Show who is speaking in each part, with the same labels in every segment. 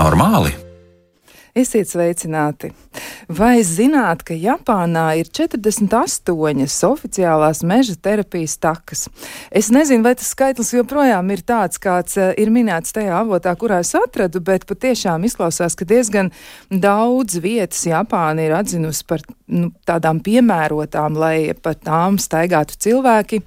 Speaker 1: normāli?
Speaker 2: Esiet sveicināti! Vai zināt, ka Japānā ir 48 oficiālās meža terapijas takas? Es nezinu, vai tas skaitlis joprojām ir tāds, kāds eh, ir minēts tajā avotā, kurā es atradu, bet patiešām izklausās, ka diezgan daudz vietas Japāna ir atzinusi par nu, tādām piemērotām, lai pa tām staigātu cilvēki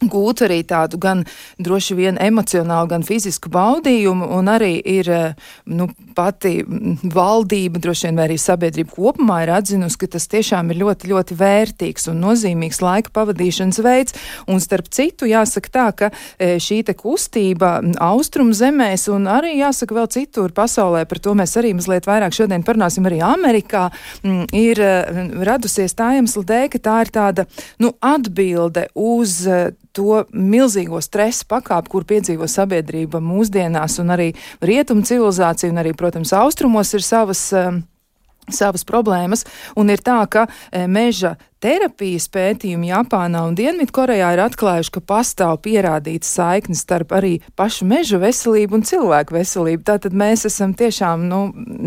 Speaker 2: gūt arī tādu gan droši vien emocionālu, gan fizisku baudījumu, un arī ir eh, nu, pati valdība, droši vien arī sabiedrība kopumā ir atzinusi, ka tas tiešām ir ļoti, ļoti vērtīgs un nozīmīgs laika pavadīšanas veids, un starp citu jāsaka tā, ka eh, šī te kustība austrumu zemēs un arī jāsaka vēl citur pasaulē, par to mēs arī mazliet vairāk šodien parunāsim arī Amerikā, ir eh, radusies tā iemesla dēļ, ka tā ir tāda, nu, atbilde uz to milzīgo stresa pakāpi, kur piedzīvo sabiedrība mūsdienās, un arī rietumu civilizācija, un arī, protams, austrumos ir savas. Um, savas problēmas, un ir tā, ka e, meža terapijas pētījumi Japānā un Dienvidkorejā ir atklājuši, ka pastāv pierādīta saikne starp arī pašu meža veselību un cilvēku veselību. Tātad mēs esam tiešām nu,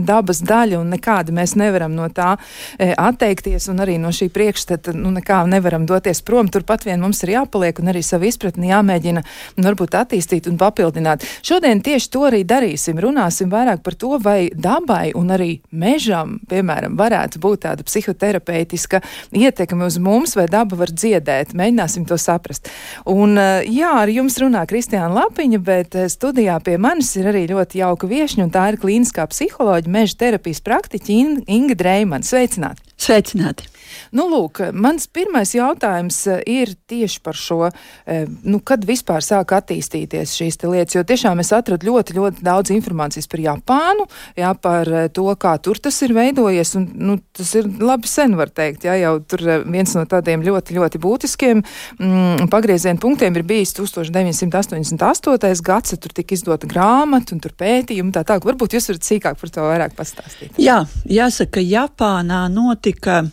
Speaker 2: dabas daļa un nekādi mēs nevaram no tā e, atteikties un arī no šī priekšstata nu, nekā nevaram doties prom. Turpat vien mums ir jāpaliek un arī savu izpratni jāmēģina nu, varbūt attīstīt un papildināt. Šodien tieši to arī darīsim. Runāsim vairāk par to, vai dabai un arī mežam, piemēram, varētu būt tāda psihoterapeitiska ietekme ietekmi uz mums, vai daba var dziedēt. Mēģināsim to saprast. Un, eh, jā, ar jums runā Kristiāna Lapiņa, bet eh, studijā pie manis ir arī ļoti jauka viešņa, un tā ir klīniskā psiholoģija, meža terapijas praktiķa Inga Dreimana. Sveicināti!
Speaker 3: Sveicināti!
Speaker 2: Nu, lūk, mans pirmais jautājums eh, ir tieši par šo, eh, nu, kad vispār sāk attīstīties šīs lietas, jo tiešām es atradu ļoti, ļoti daudz informācijas par Japānu, jā, par eh, to, kā tur tas ir veidojies, un, nu, tas ir labi sen, var teikt, jā, jau tur viens no tādiem ļoti, ļoti būtiskiem mm, pagrieziena punktiem ir bijis 1988. gads, tur tika izdota grāmata un tur pētījumi tā tālāk. Varbūt jūs varat sīkāk par to vairāk pastāstīt.
Speaker 3: Jā, jāsaka, Japānā notika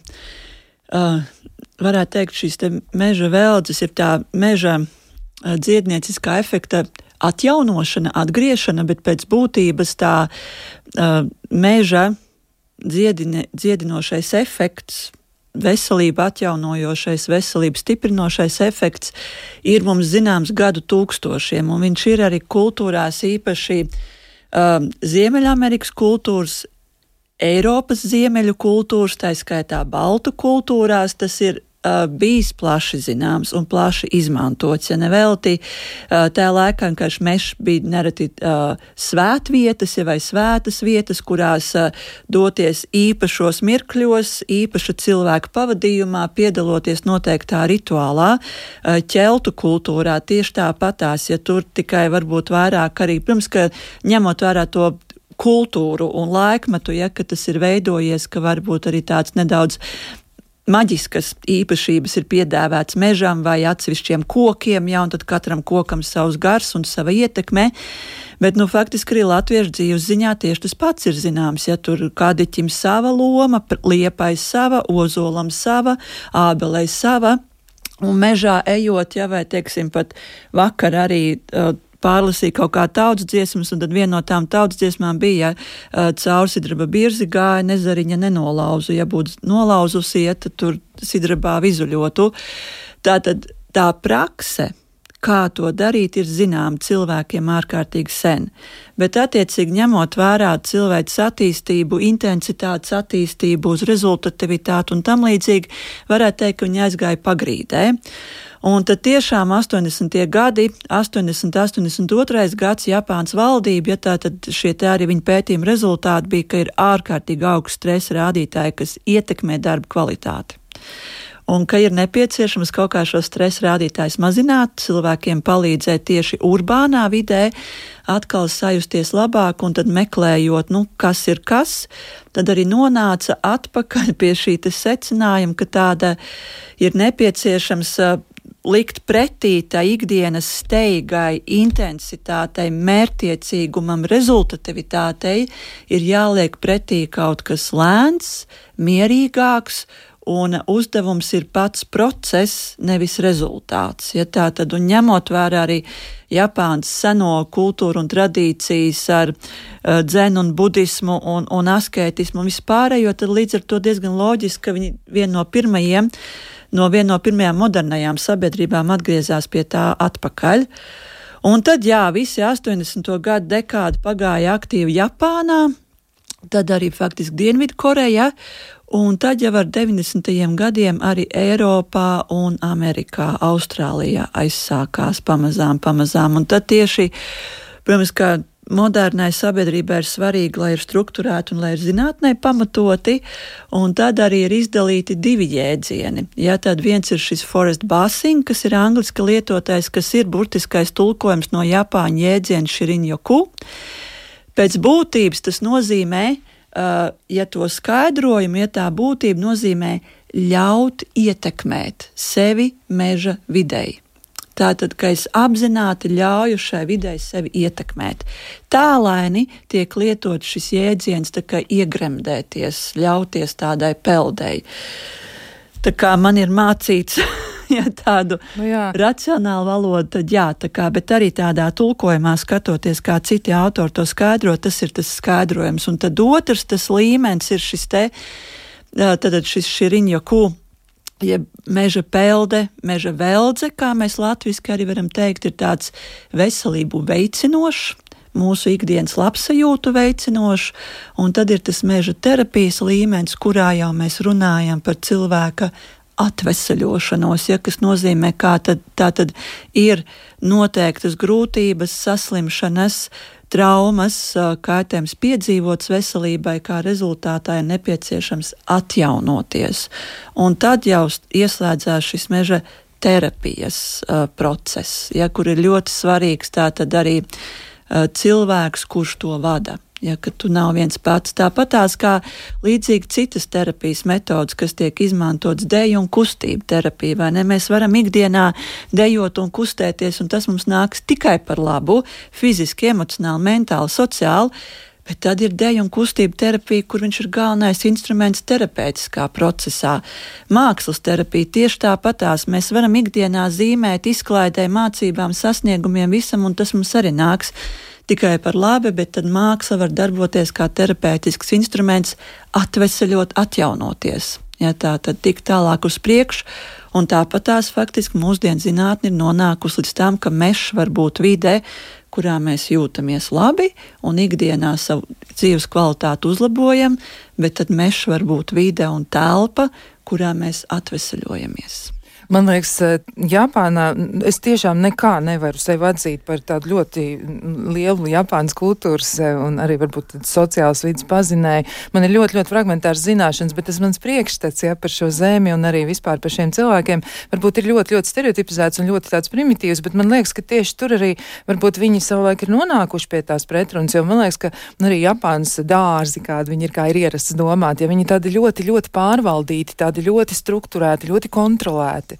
Speaker 3: uh, varētu teikt, šīs te meža veldzes ir tā meža uh, dziednieciskā efekta atjaunošana, atgriešana, bet pēc būtības tā uh, meža dziedine, dziedinošais efekts, veselība atjaunojošais, veselības stiprinošais efekts ir mums zināms gadu tūkstošiem, un viņš ir arī kultūrās īpaši um, Ziemeļamerikas kultūras Eiropas ziemeļu kultūras, tā skaitā baltu kultūrās, tas ir bijis plaši zināms un plaši izmantots. Ja nevelti tajā laikā, kad mežs bija nereti svētvietas, ja vai svētas vietas, kurās doties īpašos mirkļos, īpaša cilvēka pavadījumā, piedaloties noteiktā rituālā, ķeltu kultūrā tieši tāpatās, ja tur tikai varbūt vairāk arī, protams, ka ņemot vērā to kultūru un laikmetu, ja tas ir veidojies, ka varbūt arī tāds nedaudz maģiskas īpašības ir piedāvāts mežam vai atsevišķiem kokiem, ja, tad katram kokam savs gars un sava ietekme. Bet, nu, faktiski arī latviešu dzīves ziņā tieši tas pats ir zināms. Ja tur kādiķim sava loma, liepai sava, ozolam sava, ābelei sava. Un mežā ejot, ja vai, teiksim, pat vakar arī uh, pārlasīju kaut kā tautas dziesmas, un tad viena no tām tautas dziesmām bija ja, caursidraba birzi gāja, nezariņa nenolauzu. Ja būtu nolauzusi, ja, tad tur sidrabā vizuļotu. Tā tad tā prakse kā to darīt, ir zināma cilvēkiem ārkārtīgi sen. Bet, attiecīgi, ņemot vērā cilvēks attīstību, intensitātes attīstību, uz rezultatīvitāti un tam līdzīgi, varētu teikt, ka viņi aizgāja pagrīdē. Un tad tiešām 80. gadi, 80, 82. gads Japānas valdība, ja tā tad šie tā arī viņa pētījuma rezultāti bija, ka ir ārkārtīgi augsts stresa rādītāji, kas ietekmē darba kvalitāti un ka ir nepieciešams kaut kā šo stresa rādītājus mazināt, cilvēkiem palīdzēt tieši urbānā vidē, atkal sajusties labāk, un tad meklējot, nu, kas ir kas, tad arī nonāca atpakaļ pie šī secinājuma, ka tāda ir nepieciešams likt pretī tā ikdienas steigai, intensitātei, mērķiecīgumam, rezultatīvitātei, ir jāliek pretī kaut kas lēns, mierīgāks un uzdevums ir pats process, nevis rezultāts. Ja tā tad, un ņemot vērā arī Japānas seno kultūru un tradīcijas ar uh, dzenu un budismu un, un askētismu un vispārējo, tad līdz ar to diezgan loģiski, ka viņi viena no pirmajiem, no viena no pirmajām modernajām sabiedrībām atgriezās pie tā atpakaļ. Un tad, jā, visi 80. gadu dekādi pagāja aktīvi Japānā, tad arī faktiski Dienvidkoreja, Un tad jau ar 90. gadiem arī Eiropā un Amerikā, Austrālijā aizsākās pamazām, pamazām. Un tad tieši, protams, kā modernai sabiedrībai ir svarīgi, lai ir strukturēti un lai ir zinātnē pamatoti, un tad arī ir izdalīti divi jēdzieni. Ja tad viens ir šis forest basing, kas ir angliski lietotais, kas ir burtiskais tulkojums no Japāņu jēdziena širinjoku. Pēc būtības tas nozīmē, ja to skaidrojumu, ja tā būtība nozīmē ļaut ietekmēt sevi meža videi. Tātad, ka es apzināti ļauju šai videi sevi ietekmēt. Tālaini tiek lietots šis jēdziens, kā iegremdēties, ļauties tādai peldei. Tā kā man ir mācīts ja tādu nu, jā. racionālu valodu, tad jā, tā kā, bet arī tādā tulkojumā skatoties, kā citi autori to skaidro, tas ir tas skaidrojums. Un tad otrs tas līmenis ir šis te, tad šis širiņo kū. Jeb meža pelde, meža veldze, kā mēs latviešu arī varam teikt, ir tāds veselību veicinošs, mūsu ikdienas labsajūtu veicinošs, un tad ir tas meža terapijas līmenis, kurā jau mēs runājam par cilvēka atvesaļošanos, ja, kas nozīmē, ka tā tad ir noteiktas grūtības, saslimšanas, traumas, kaitējums piedzīvots veselībai, kā rezultātā ir nepieciešams atjaunoties. Un tad jau ieslēdzās šis meža terapijas uh, process, ja, kur ir ļoti svarīgs tātad arī uh, cilvēks, kurš to vada. Ja, ka tu nav viens pats. Tāpat tās kā līdzīgi citas terapijas metodas, kas tiek izmantotas deju un kustību terapijā, vai ne? Mēs varam ikdienā dejot un kustēties, un tas mums nāks tikai par labu, fiziski, emocionāli, mentāli, sociāli. Bet tad ir deju un kustību terapija, kur viņš ir galvenais instruments terapeitiskā procesā. Mākslas terapija tieši tāpatās. Mēs varam ikdienā zīmēt, izklaidē, mācībām, sasniegumiem, visam, un tas mums arī nāks tikai par labi, bet tad māksla var darboties kā terapeitisks instruments, atvesaļot, atjaunoties. Ja, tā tad tik tālāk uz priekšu, un tāpat tās faktiski mūsdienu zinātne ir nonākusi līdz tam, ka mežs var būt vidē, kurā mēs jūtamies labi un ikdienā savu dzīves kvalitāti uzlabojam, bet tad mežs var būt vide un telpa, kurā mēs atvesaļojamies.
Speaker 2: Man liekas, eh, Japānā es tiešām nekā nevaru sevi atzīt par tādu ļoti lielu Japānas kultūras eh, un arī varbūt sociālas vidas pazinēju. Man ir ļoti, ļoti fragmentārs zināšanas, bet tas mans priekšstats ja, par šo zemi un arī vispār par šiem cilvēkiem varbūt ir ļoti, ļoti stereotipizēts un ļoti tāds primitīvs, bet man liekas, ka tieši tur arī varbūt viņi savulaik ir nonākuši pie tās pretrunas, jo man liekas, ka arī Japānas dārzi, kādi viņi ir, kā ir ierasts domāt, ja viņi tādi ļoti, ļoti pārvaldīti, tādi ļoti strukturēti, ļoti kontrolēti.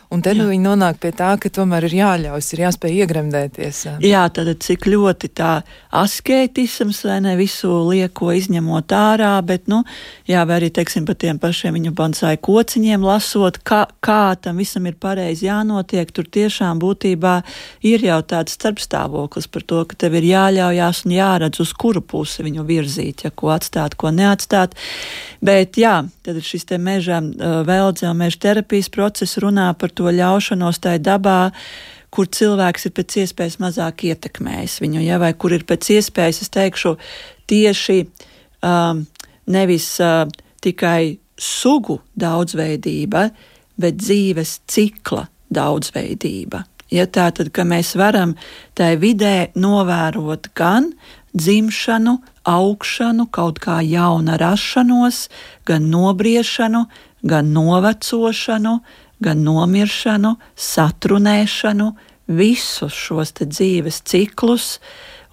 Speaker 2: Un tad nu, viņi nonāk pie tā, ka tomēr ir jāļaus, ir jāspēj iegremdēties.
Speaker 3: Jā, tad cik ļoti tā askētisms vai ne visu lieko izņemot ārā, bet, nu, jā, vai arī, teiksim, par tiem pašiem viņu bonsai kociņiem lasot, kā, kā tam visam ir pareizi jānotiek, tur tiešām būtībā ir jau tāds starpstāvoklis par to, ka tev ir jāļaujās un jāredz, uz kuru pusi viņu virzīt, ja ko atstāt, ko neatstāt. Bet, jā, tad šis te meža veldze un meža terapijas process runā par to, to ļaušanos tai dabā, kur cilvēks ir pēc iespējas mazāk ietekmējis viņu, ja, vai kur ir pēc iespējas, es teikšu, tieši um, nevis uh, tikai sugu daudzveidība, bet dzīves cikla daudzveidība. Ja tā tad, ka mēs varam tajā vidē novērot gan dzimšanu, augšanu, kaut kā jauna rašanos, gan nobriešanu, gan novecošanu, gan nomiršanu, satrunēšanu, visus šos dzīves ciklus,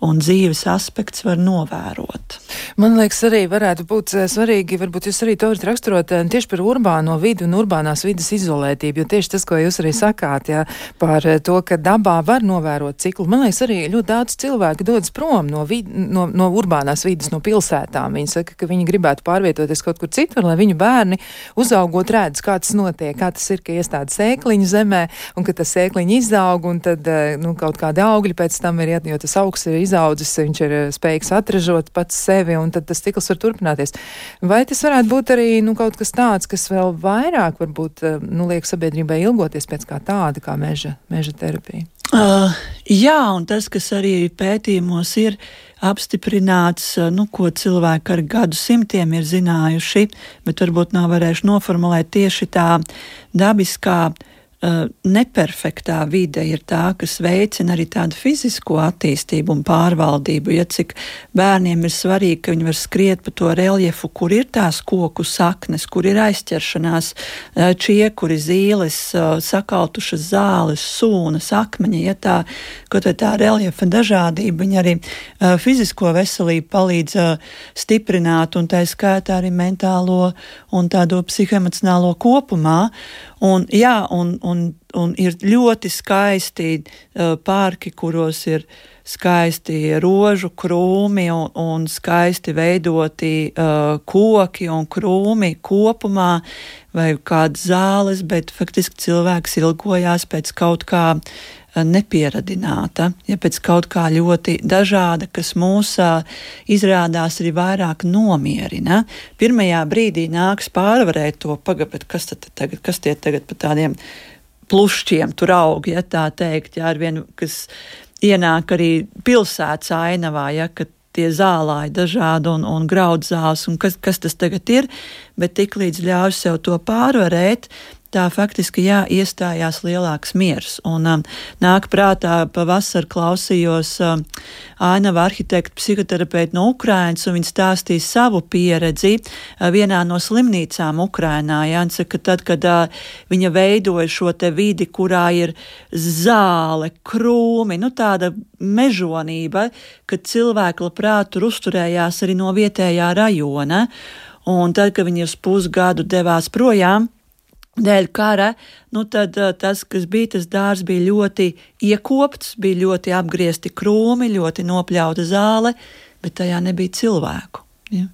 Speaker 3: un dzīves aspekts var novērot.
Speaker 2: Man liekas, arī varētu būt eh, svarīgi, varbūt jūs arī to varat raksturot eh, tieši par urbāno vidi un urbānās vidas izolētību, jo tieši tas, ko jūs arī sakāt, jā, par eh, to, ka dabā var novērot ciklu. Man liekas, arī ļoti daudz cilvēku dodas prom no, vid, no, no urbānās vidas, no pilsētām. Viņi saka, ka viņi gribētu pārvietoties kaut kur citur, lai viņu bērni uzaugot redz, kā tas notiek, kā tas ir, ka iestāda sēkliņu zemē un ka tas sēkliņi izaug un tad nu, kaut kādi augļi pēc tam ir, jo tas augs ir izaudzis, viņš ir spējīgs atražot pats sevi un tad tas cikls var turpināties. Vai tas varētu būt arī nu, kaut kas tāds, kas vēl vairāk varbūt nu, liek sabiedrībai ilgoties pēc kā tāda, kā meža, meža terapija?
Speaker 3: Uh, jā, un tas, kas arī pētījumos ir apstiprināts, nu, ko cilvēki ar gadu simtiem ir zinājuši, bet varbūt nav varējuši noformulēt tieši tā dabiskā Uh, neperfektā vide ir tā, kas veicina arī tādu fizisko attīstību un pārvaldību. Ja cik bērniem ir svarīgi, ka viņi var skriet pa to reljefu, kur ir tās koku saknes, kur ir aizķeršanās, čiekuri, zīles, uh, sakaltušas zāles, sūnas, akmeņi. Ja tā, kaut vai tā reljefa dažādība, viņa arī fizisko veselību palīdz stiprināt un tā skaitā arī mentālo un tādo psihoemocionālo kopumā. Un, jā, un, un, un ir ļoti skaisti uh, parki, kuros ir skaisti rožu krūmi un, un skaisti veidoti uh, koki un krūmi kopumā, vai kādas zāles, bet faktiski cilvēks ilgojās pēc kaut kā nepieradināta, ja pēc kaut kā ļoti dažāda, kas mūs izrādās arī vairāk nomierina. Pirmajā brīdī nāks pārvarēt to pagaidu, kas tad tagad, kas tie tagad pa tādiem plušķiem tur aug, ja tā teikt, ja ar vienu, kas ienāk arī pilsētas ainavā, ja, ka tie zālāji dažādi un, un graudzās, un kas, kas tas tagad ir, bet tik līdz ļauj sev to pārvarēt, tā faktiski jā, iestājās lielāks miers. Un um, nāk prātā pavasar klausījos um, Ainava arhitekta psihoterapeitu no Ukrainas, un viņa stāstīja savu pieredzi uh, vienā no slimnīcām Ukrainā. Jā, un saka, tad, kad uh, viņa veidoja šo te vidi, kurā ir zāle, krūmi, nu tāda mežonība, kad cilvēki labprāt tur uzturējās arī no vietējā rajona. Un tad, kad viņi uz pusgadu devās projām, dēļ kara, nu tad tas, kas bija tas dārzs, bija ļoti iekopts, bija ļoti apgriezti krūmi, ļoti nopļauta zāle, bet tajā nebija cilvēku. Ja?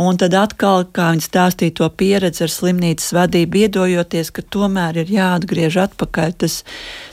Speaker 3: Un tad atkal, kā viņi stāstīja to pieredzi ar slimnīcas vadību, iedojoties, ka tomēr ir jāatgriež atpakaļ tas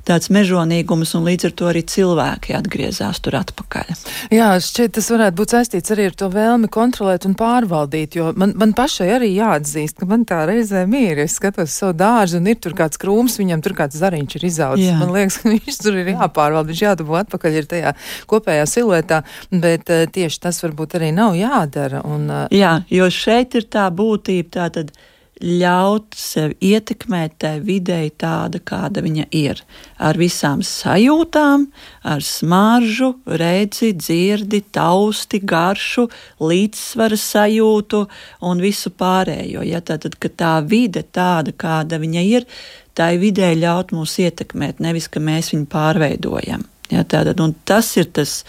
Speaker 3: tāds mežonīgums, un līdz ar to arī cilvēki atgriezās tur atpakaļ.
Speaker 2: Jā, šķiet, tas varētu būt saistīts arī ar to vēlmi kontrolēt un pārvaldīt, jo man, man pašai arī jāatzīst, ka man tā reizēm ir, es skatos savu dārzu un ir tur kāds krūms, viņam tur kāds zariņš ir izaudzis. Man liekas, ka viņš tur ir jāpārvalda, viņš jādabū atpakaļ ir tajā kopējā siluetā, bet uh, tieši tas varbūt arī nav jādara. Un,
Speaker 3: uh, Jā, jo šeit ir tā būtība, tā tad ļaut sev ietekmēt tai videi tāda, kāda viņa ir. Ar visām sajūtām, ar smaržu, redzi, dzirdi, tausti, garšu, līdzsvara sajūtu un visu pārējo. Ja, tātad, ka tā vide tāda, kāda viņa ir, tai videi ļaut mūs ietekmēt, nevis ka mēs viņu pārveidojam. Ja, tātad, tas ir tas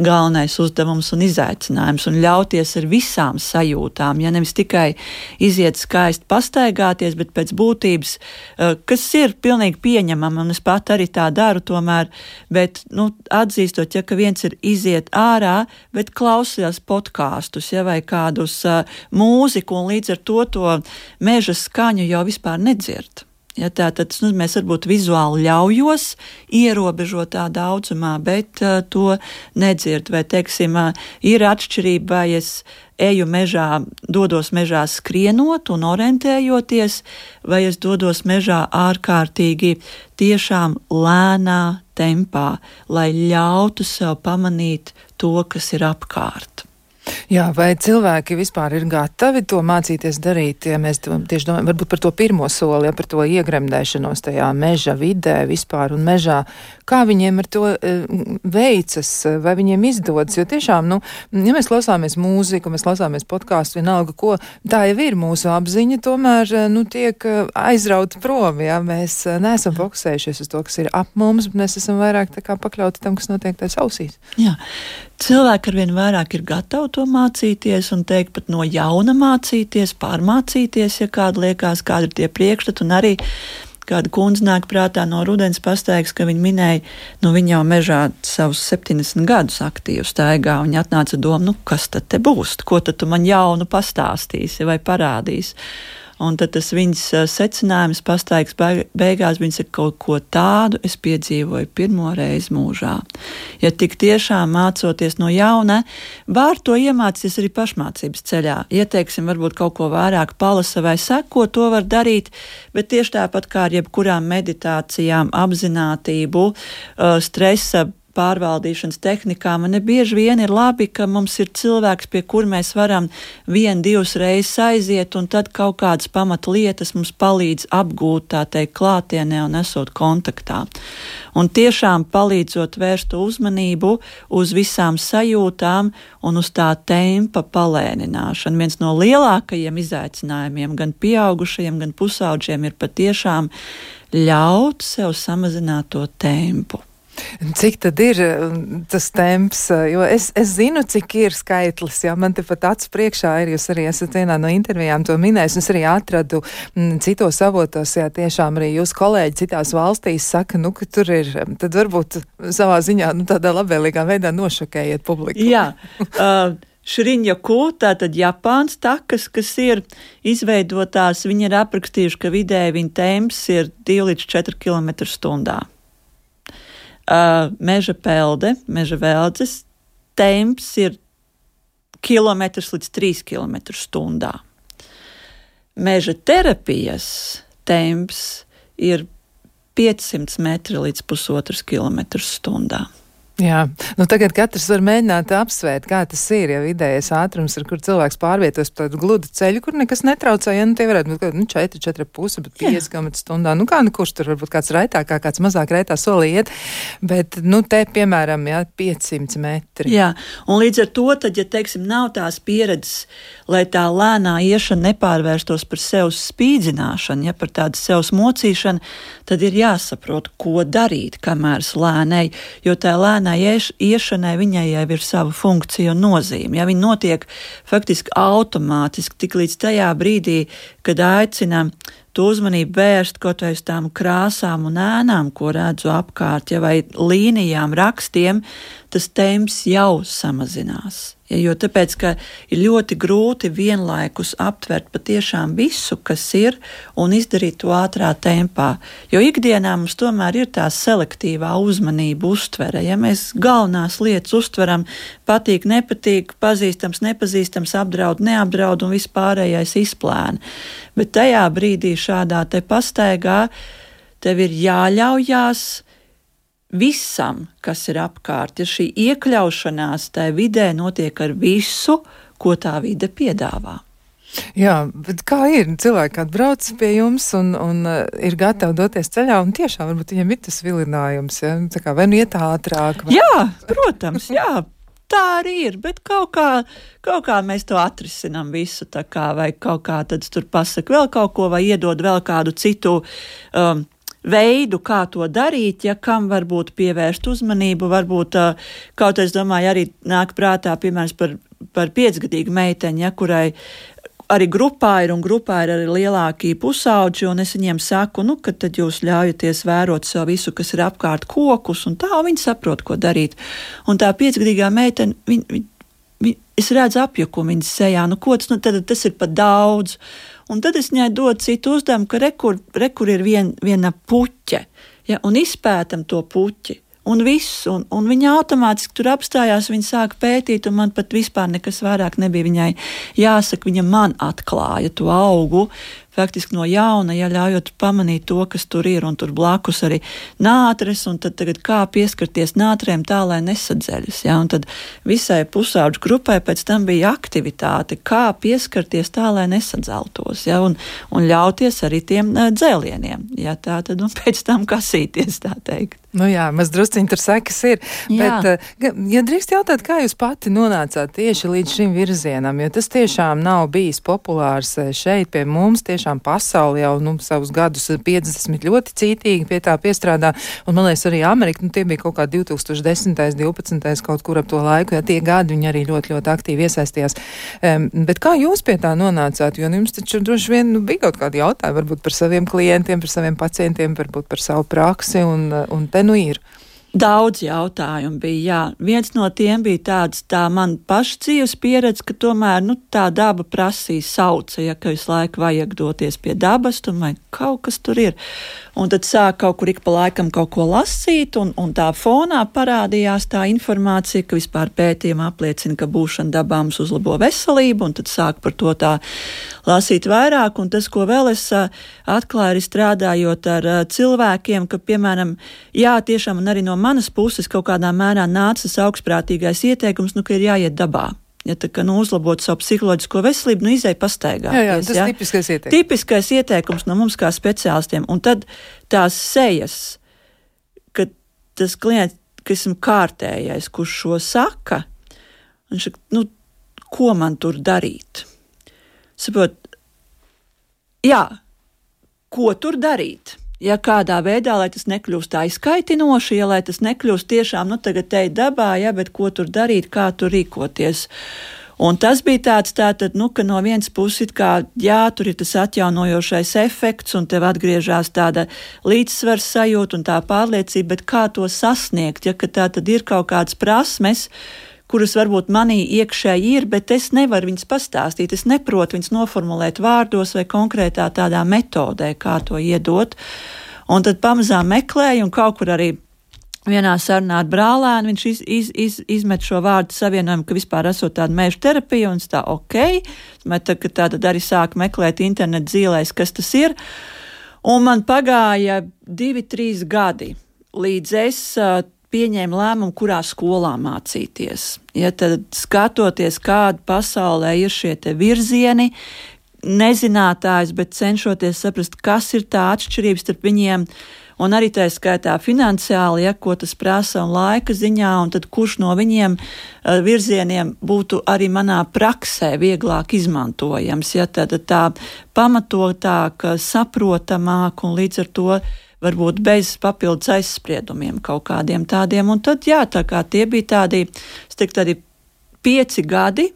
Speaker 3: galvenais uzdevums un izaicinājums, un ļauties ar visām sajūtām, ja nevis tikai iziet skaisti pastaigāties, bet pēc būtības, eh, kas ir pilnīgi pieņemama, un es pat arī tā daru tomēr, bet nu, atzīstot, ja viens ir iziet ārā, bet klausījās podkāstus, ja vai kādus uh, mūziku, un līdz ar to to meža skaņu jau vispār nedzird. Ja, tā tad nu, mēs varbūt vizuāli ļaujos ierobežotā daudzumā, bet uh, to nedzird. Vai, teiksim, uh, ir atšķirība, vai es eju mežā, dodos mežā skrienot un orientējoties, vai es dodos mežā ārkārtīgi tiešām lēnā tempā, lai ļautu sev pamanīt to, kas ir apkārt.
Speaker 2: Jā, vai cilvēki vispār ir gatavi to mācīties darīt, ja mēs tieši domājam, varbūt par to pirmo soli, ja par to iegremdēšanos tajā meža vidē vispār un mežā, kā viņiem ar to uh, veicas, vai viņiem izdodas, jo tiešām, nu, ja mēs klausāmies mūziku, mēs klausāmies podkāstu, vienalga, ko, tā jau ir mūsu apziņa, tomēr, nu, tiek uh, aizrauta prom, ja mēs uh, neesam fokusējušies uz to, kas ir ap mums, bet mēs esam vairāk tā kā pakļauti tam, kas notiek tās ausīs.
Speaker 3: Jā. Cilvēki arvien vairāk ir gatavi to mācīties un teikt pat no jauna mācīties, pārmācīties, ja kāda liekas, kādi ir tie priekšstati. Un arī kāda kundze nāk prātā no rudens pastaigas, ka viņa minēja, nu viņa jau mežā savus 70 gadus aktīvi staigā, un viņa atnāca doma, nu kas tad te būs, ko tad tu man jaunu pastāstīsi vai parādīsi. Un tad tas viņas secinājums pastaigas beigās, viņas ir kaut ko tādu, es piedzīvoju pirmo reizi mūžā. Ja tik tiešām mācoties no jauna, var to iemācīties arī pašmācības ceļā. Ieteiksim, varbūt kaut ko vairāk palasa vai seko, to var darīt, bet tieši tāpat kā ar jebkurām meditācijām, apzinātību, stresa pārvaldīšanas tehnikām. Un bieži vien ir labi, ka mums ir cilvēks, pie kur mēs varam vienu, divas reizes aiziet, un tad kaut kādas pamatlietas mums palīdz apgūt tā teikt klātienē un esot kontaktā. Un tiešām palīdzot vērst uzmanību uz visām sajūtām un uz tā tempa palēnināšanu. Viens no lielākajiem izaicinājumiem gan pieaugušajiem, gan pusauģiem ir patiešām ļaut sev samazināt to tempu.
Speaker 2: Cik tad ir um, tas temps? Jo es, es zinu, cik ir skaitlis. Jā, man te pat acu priekšā ir. Jūs arī esat vienā no intervijām to minējis. Es arī atradu m, mm, citos avotos, jā, tiešām arī jūs kolēģi citās valstīs saka, nu, ka tur ir. Tad varbūt savā ziņā nu, tādā labvēlīgā veidā nošokējiet publiku.
Speaker 3: Jā. Uh, Šriņa kūta, tātad Japāns takas, kas ir izveidotās, viņi ir aprakstījuši, ka vidēji viņa temps ir 2 līdz 4 km stundā meža pelde, meža veldzes temps ir kilometrs līdz 3 km stundā. Meža terapijas temps ir 500 metri līdz 1,5 km stundā.
Speaker 2: Jā, nu tagad katrs var mēģināt apsvērt, kā tas ir, ja vidējais ātrums ir, kur cilvēks pārvietos pa tādu gludu ceļu, kur nekas netraucē, ja nu tie varētu būt nu, 4, 4 pusi, bet 5 km stundā. Nu kā, nu kurš tur varbūt kāds raitāk, kāds mazāk raitā solī iet, bet, nu te, piemēram, jā, 500 metri.
Speaker 3: Jā, un līdz ar to, tad, ja, teiksim, nav tās pieredzes, lai tā lēnā iešana nepārvērstos par sev spīdzināšanu, ja par tādu sev mocīšanu, tad ir jāsaprot, ko darīt, kamēr slēnei, jo tā lēnā lēnai iešanai viņai jau ir sava funkcija un nozīme. Ja viņa notiek faktiski automātiski tik līdz tajā brīdī, kad aicinām to uzmanību vērst kaut vai uz tām krāsām un ēnām, ko redzu apkārt, ja vai līnijām, rakstiem, tas temps jau samazinās. Ja, jo tāpēc, ka ir ļoti grūti vienlaikus aptvert patiešām visu, kas ir, un izdarīt to ātrā tempā. Jo ikdienā mums tomēr ir tā selektīvā uzmanība, uztvere. Ja mēs galvenās lietas uztveram, patīk, nepatīk, pazīstams, nepazīstams, apdraud, neapdraud un vispārējais izplēna. Bet tajā brīdī šādā te pastaigā tev ir jāļaujās visam, kas ir apkārt. Ja šī iekļaušanās tajā vidē notiek ar visu, ko tā vide piedāvā.
Speaker 2: Jā, bet kā ir? Cilvēki atbrauc pie jums un, un uh, ir gatavi doties ceļā, un tiešām varbūt viņiem ir tas vilinājums, ja? Tā kā vai nu iet ātrāk?
Speaker 3: Vai... Jā, protams, jā. Tā arī ir, bet kaut kā, kaut kā mēs to atrisinām visu, kā, vai kaut kā tad tur pasaka vēl kaut ko, vai iedod vēl kādu citu um, veidu, kā to darīt, ja kam varbūt pievērst uzmanību, varbūt kaut es domāju, arī nāk prātā, piemēram, par, par piecgadīgu meiteņu, ja, kurai arī grupā ir, un grupā ir arī lielākie pusauģi, un es viņiem saku, nu, ka tad jūs ļaujaties vērot sev visu, kas ir apkārt kokus, un tā viņi saprot, ko darīt. Un tā piecgadīgā meitene, viņa, viņa, viņa, es redzu apjukumu viņas sejā, nu, ko tas, nu, tad tas ir pat daudz. Un tad es viņai dodu citu uzdevumu, ka rekur, rekur ir vien, viena puķe, ja, un izpētam to puķi. Un viss, un, un viņa automātiski tur apstājās, viņa sāka pētīt, un man pat vispār nekas vairāk nebija viņai jāsaka. Viņa man atklāja to augu, faktiski no jauna, ja ļaujot pamanīt to, kas tur ir, un tur blakus arī nātres, un tad tagad kā pieskarties nātrēm tā, lai nesadzeļas. Ja? Un tad visai pusauģu grupai pēc tam bija aktivitāte, kā pieskarties tā, lai nesadzeltos, ja? un, un ļauties arī tiem dzēlieniem, ja tā tad, un pēc tam kasīties, tā teikt.
Speaker 2: Nu jā, maz drusciņi tur sekas ir. Jā. Bet, ja drīkst jautāt, kā jūs pati nonācāt tieši līdz šim virzienam, jo tas tiešām nav bijis populārs šeit pie mums. Tieši tiešām pasauli jau nu, savus gadus 50 ļoti cītīgi pie tā piestrādā. Un man liekas, arī Amerika, nu, tie bija kaut kā 2010. 12. kaut kur ap to laiku, ja tie gadi viņi arī ļoti, ļoti aktīvi iesaistījās. Um, bet kā jūs pie tā nonācāt? Jo nu, jums taču droši vien nu, bija kaut kādi jautājumi, varbūt par saviem klientiem, par saviem pacientiem, varbūt par savu praksi, un, un te nu ir.
Speaker 3: Daudz jautājumu bija. Jā. Viens no tiem bija tāds, tā man paša dzīves pieredze, ka tomēr nu, tā daba prasīja sauca, ja ka visu laiku vajag doties pie dabas, tomēr kaut kas tur ir. Un tad sāk kaut kur ik pa laikam kaut ko lasīt, un, un tā fonā parādījās tā informācija, ka vispār pētījumi apliecina, ka būšana dabā mums uzlabo veselību, un tad sāk par to tā lasīt vairāk. Un tas, ko vēl es atklāju, ir strādājot ar cilvēkiem, ka, piemēram, jā, tiešām arī no manas puses kaut kādā mērā nāca tas augstprātīgais ieteikums, nu, ka ir jāiet dabā. Ja tā kā nu, uzlabot savu psiholoģisko veselību, nu izēja pastaigā.
Speaker 2: Jā, jā, tas ir tipiskais ieteikums.
Speaker 3: Tipiskais ieteikums no mums kā speciālistiem. Un tad tās sejas, kad tas klients, kas ir kārtējais, kurš šo saka, viņš saka, nu, ko man tur darīt? Saprot, jā, ko tur darīt? ja kādā veidā, lai tas nekļūst aizkaitinoši, ja lai tas nekļūst tiešām, nu, tagad te dabā, ja, bet ko tur darīt, kā tur rīkoties. Un tas bija tāds, tātad, nu, ka no vienas puses, kā, jā, tur ir tas atjaunojošais efekts, un tev atgriežas tāda līdzsvars sajūta un tā pārliecība, bet kā to sasniegt, ja tā tad ir kaut kādas prasmes, kuras varbūt manī iekšēji ir, bet es nevaru viņas pastāstīt. Es neprotu viņas noformulēt vārdos vai konkrētā tādā metodē, kā to iedot. Un tad pamazām meklēju, un kaut kur arī vienā sarunā ar brālēnu viņš iz, iz, iz, izmet šo vārdu savienojumu, ka vispār esot tāda mēža terapija, un es tā ok, tā, tad arī sāku meklēt internetu zīlēs, kas tas ir. Un man pagāja divi, trīs gadi, līdz es pieņēma lēmumu, kurā skolā mācīties. Ja tad skatoties, kāda pasaulē ir šie virzieni, nezinātājs, bet cenšoties saprast, kas ir tā atšķirība starp viņiem. Un arī tā skaitā finansiāli, ja ko tas prasa un laika ziņā, un tad kurš no viņiem uh, virzieniem būtu arī manā praksē vieglāk izmantojams, ja tad tā pamatotāk, saprotamāk un līdz ar to varbūt bez papildus aizspriedumiem kaut kādiem tādiem. Un tad, jā, tā kā tie bija tādi, es teiktu, tādi pieci gadi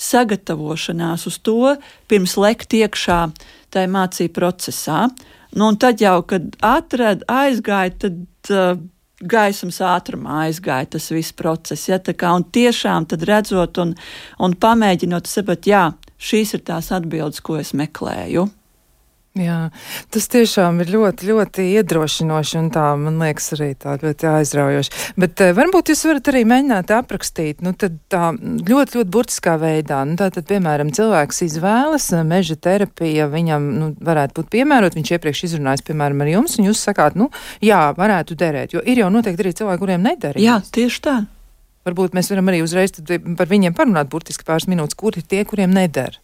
Speaker 3: sagatavošanās uz to, pirms lekt iekšā tajā mācību procesā. Nu, un tad jau, kad atrada, aizgāja, tad uh, gaismas ātrumā aizgāja tas viss process. Ja, kā, un tiešām tad redzot un, un pamēģinot saprast, jā, šīs ir tās atbildes, ko es meklēju.
Speaker 2: Jā, tas tiešām ir ļoti, ļoti iedrošinoši un tā, man liekas, arī tā ļoti aizraujoši. Bet uh, varbūt jūs varat arī mēģināt aprakstīt, nu tad tā ļoti, ļoti burtiskā veidā. Nu, tā tad, piemēram, cilvēks izvēlas eh, meža terapija, viņam, nu, varētu būt piemērot, viņš iepriekš izrunājis, piemēram, ar jums, un jūs sakāt, nu, jā, varētu derēt, jo ir jau noteikti arī cilvēki, kuriem nederēs.
Speaker 3: Jā, tieši tā.
Speaker 2: Varbūt mēs varam arī uzreiz par viņiem parunāt burtiski pāris minūtes, kur ir tie, kuriem neder.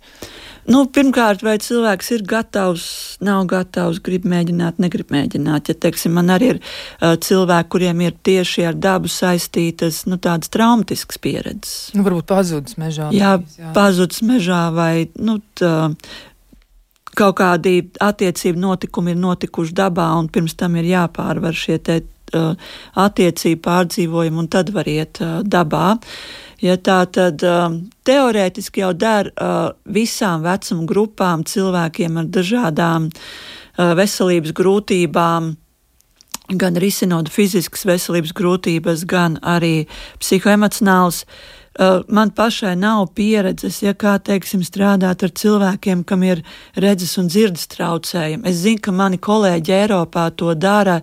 Speaker 3: Nu, pirmkārt, vai cilvēks ir gatavs, nav gatavs, grib mēģināt, negrib mēģināt. Ja, teiksim, man arī ir uh, cilvēki, kuriem ir tieši ar dabu saistītas nu, tādas traumatiskas pieredzes.
Speaker 2: Nu, varbūt pazudis mežā.
Speaker 3: Jā, jā. pazudis mežā vai nu, tā, kaut kādi attiecību notikumi ir notikuši dabā, un pirms tam ir jāpārvar šie te, uh, attiecību pārdzīvojumi, un tad var iet uh, dabā. Uh, Ja tā tad um, teorētiski jau der uh, visām vecuma grupām, cilvēkiem ar dažādām uh, veselības grūtībām, gan risinot fiziskas veselības grūtības, gan arī psihoemocionāls Eh, man pašai nav pieredzes, ja kā teiksim, strādāt ar cilvēkiem, kam ir redzes un dzirdes traucējumi. Es zinu, ka mani kolēģi Eiropā to dara,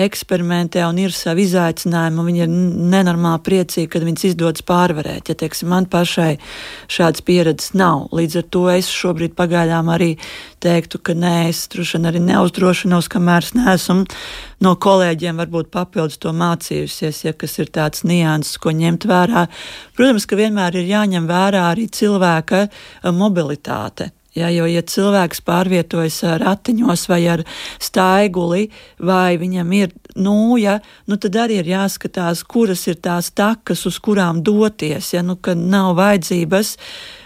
Speaker 3: eksperimentē un ir savi izaicinājumi, viņi ir nenormāli priecīgi, kad viņas izdodas pārvarēt. Ja teiksim, man pašai šādas pieredzes nav. Līdz ar to es šobrīd pagaidām arī teiktu, ka nē, es droši vien arī neuzdrošinos, kamēr es neesmu no kolēģiem varbūt papildus to mācījusies, ja kas ir tāds nianses, ko ņemt vērā. Protams, ka vienmēr ir jāņem vērā arī cilvēka eh, mobilitāte. Ja, jo, ja cilvēks pārvietojas ratiņos vai ar staiguli, vai viņam ir nūja, nu tad arī ir jāskatās, kuras ir tās takas, uz kurām doties. Ja, nu, nav vajadzības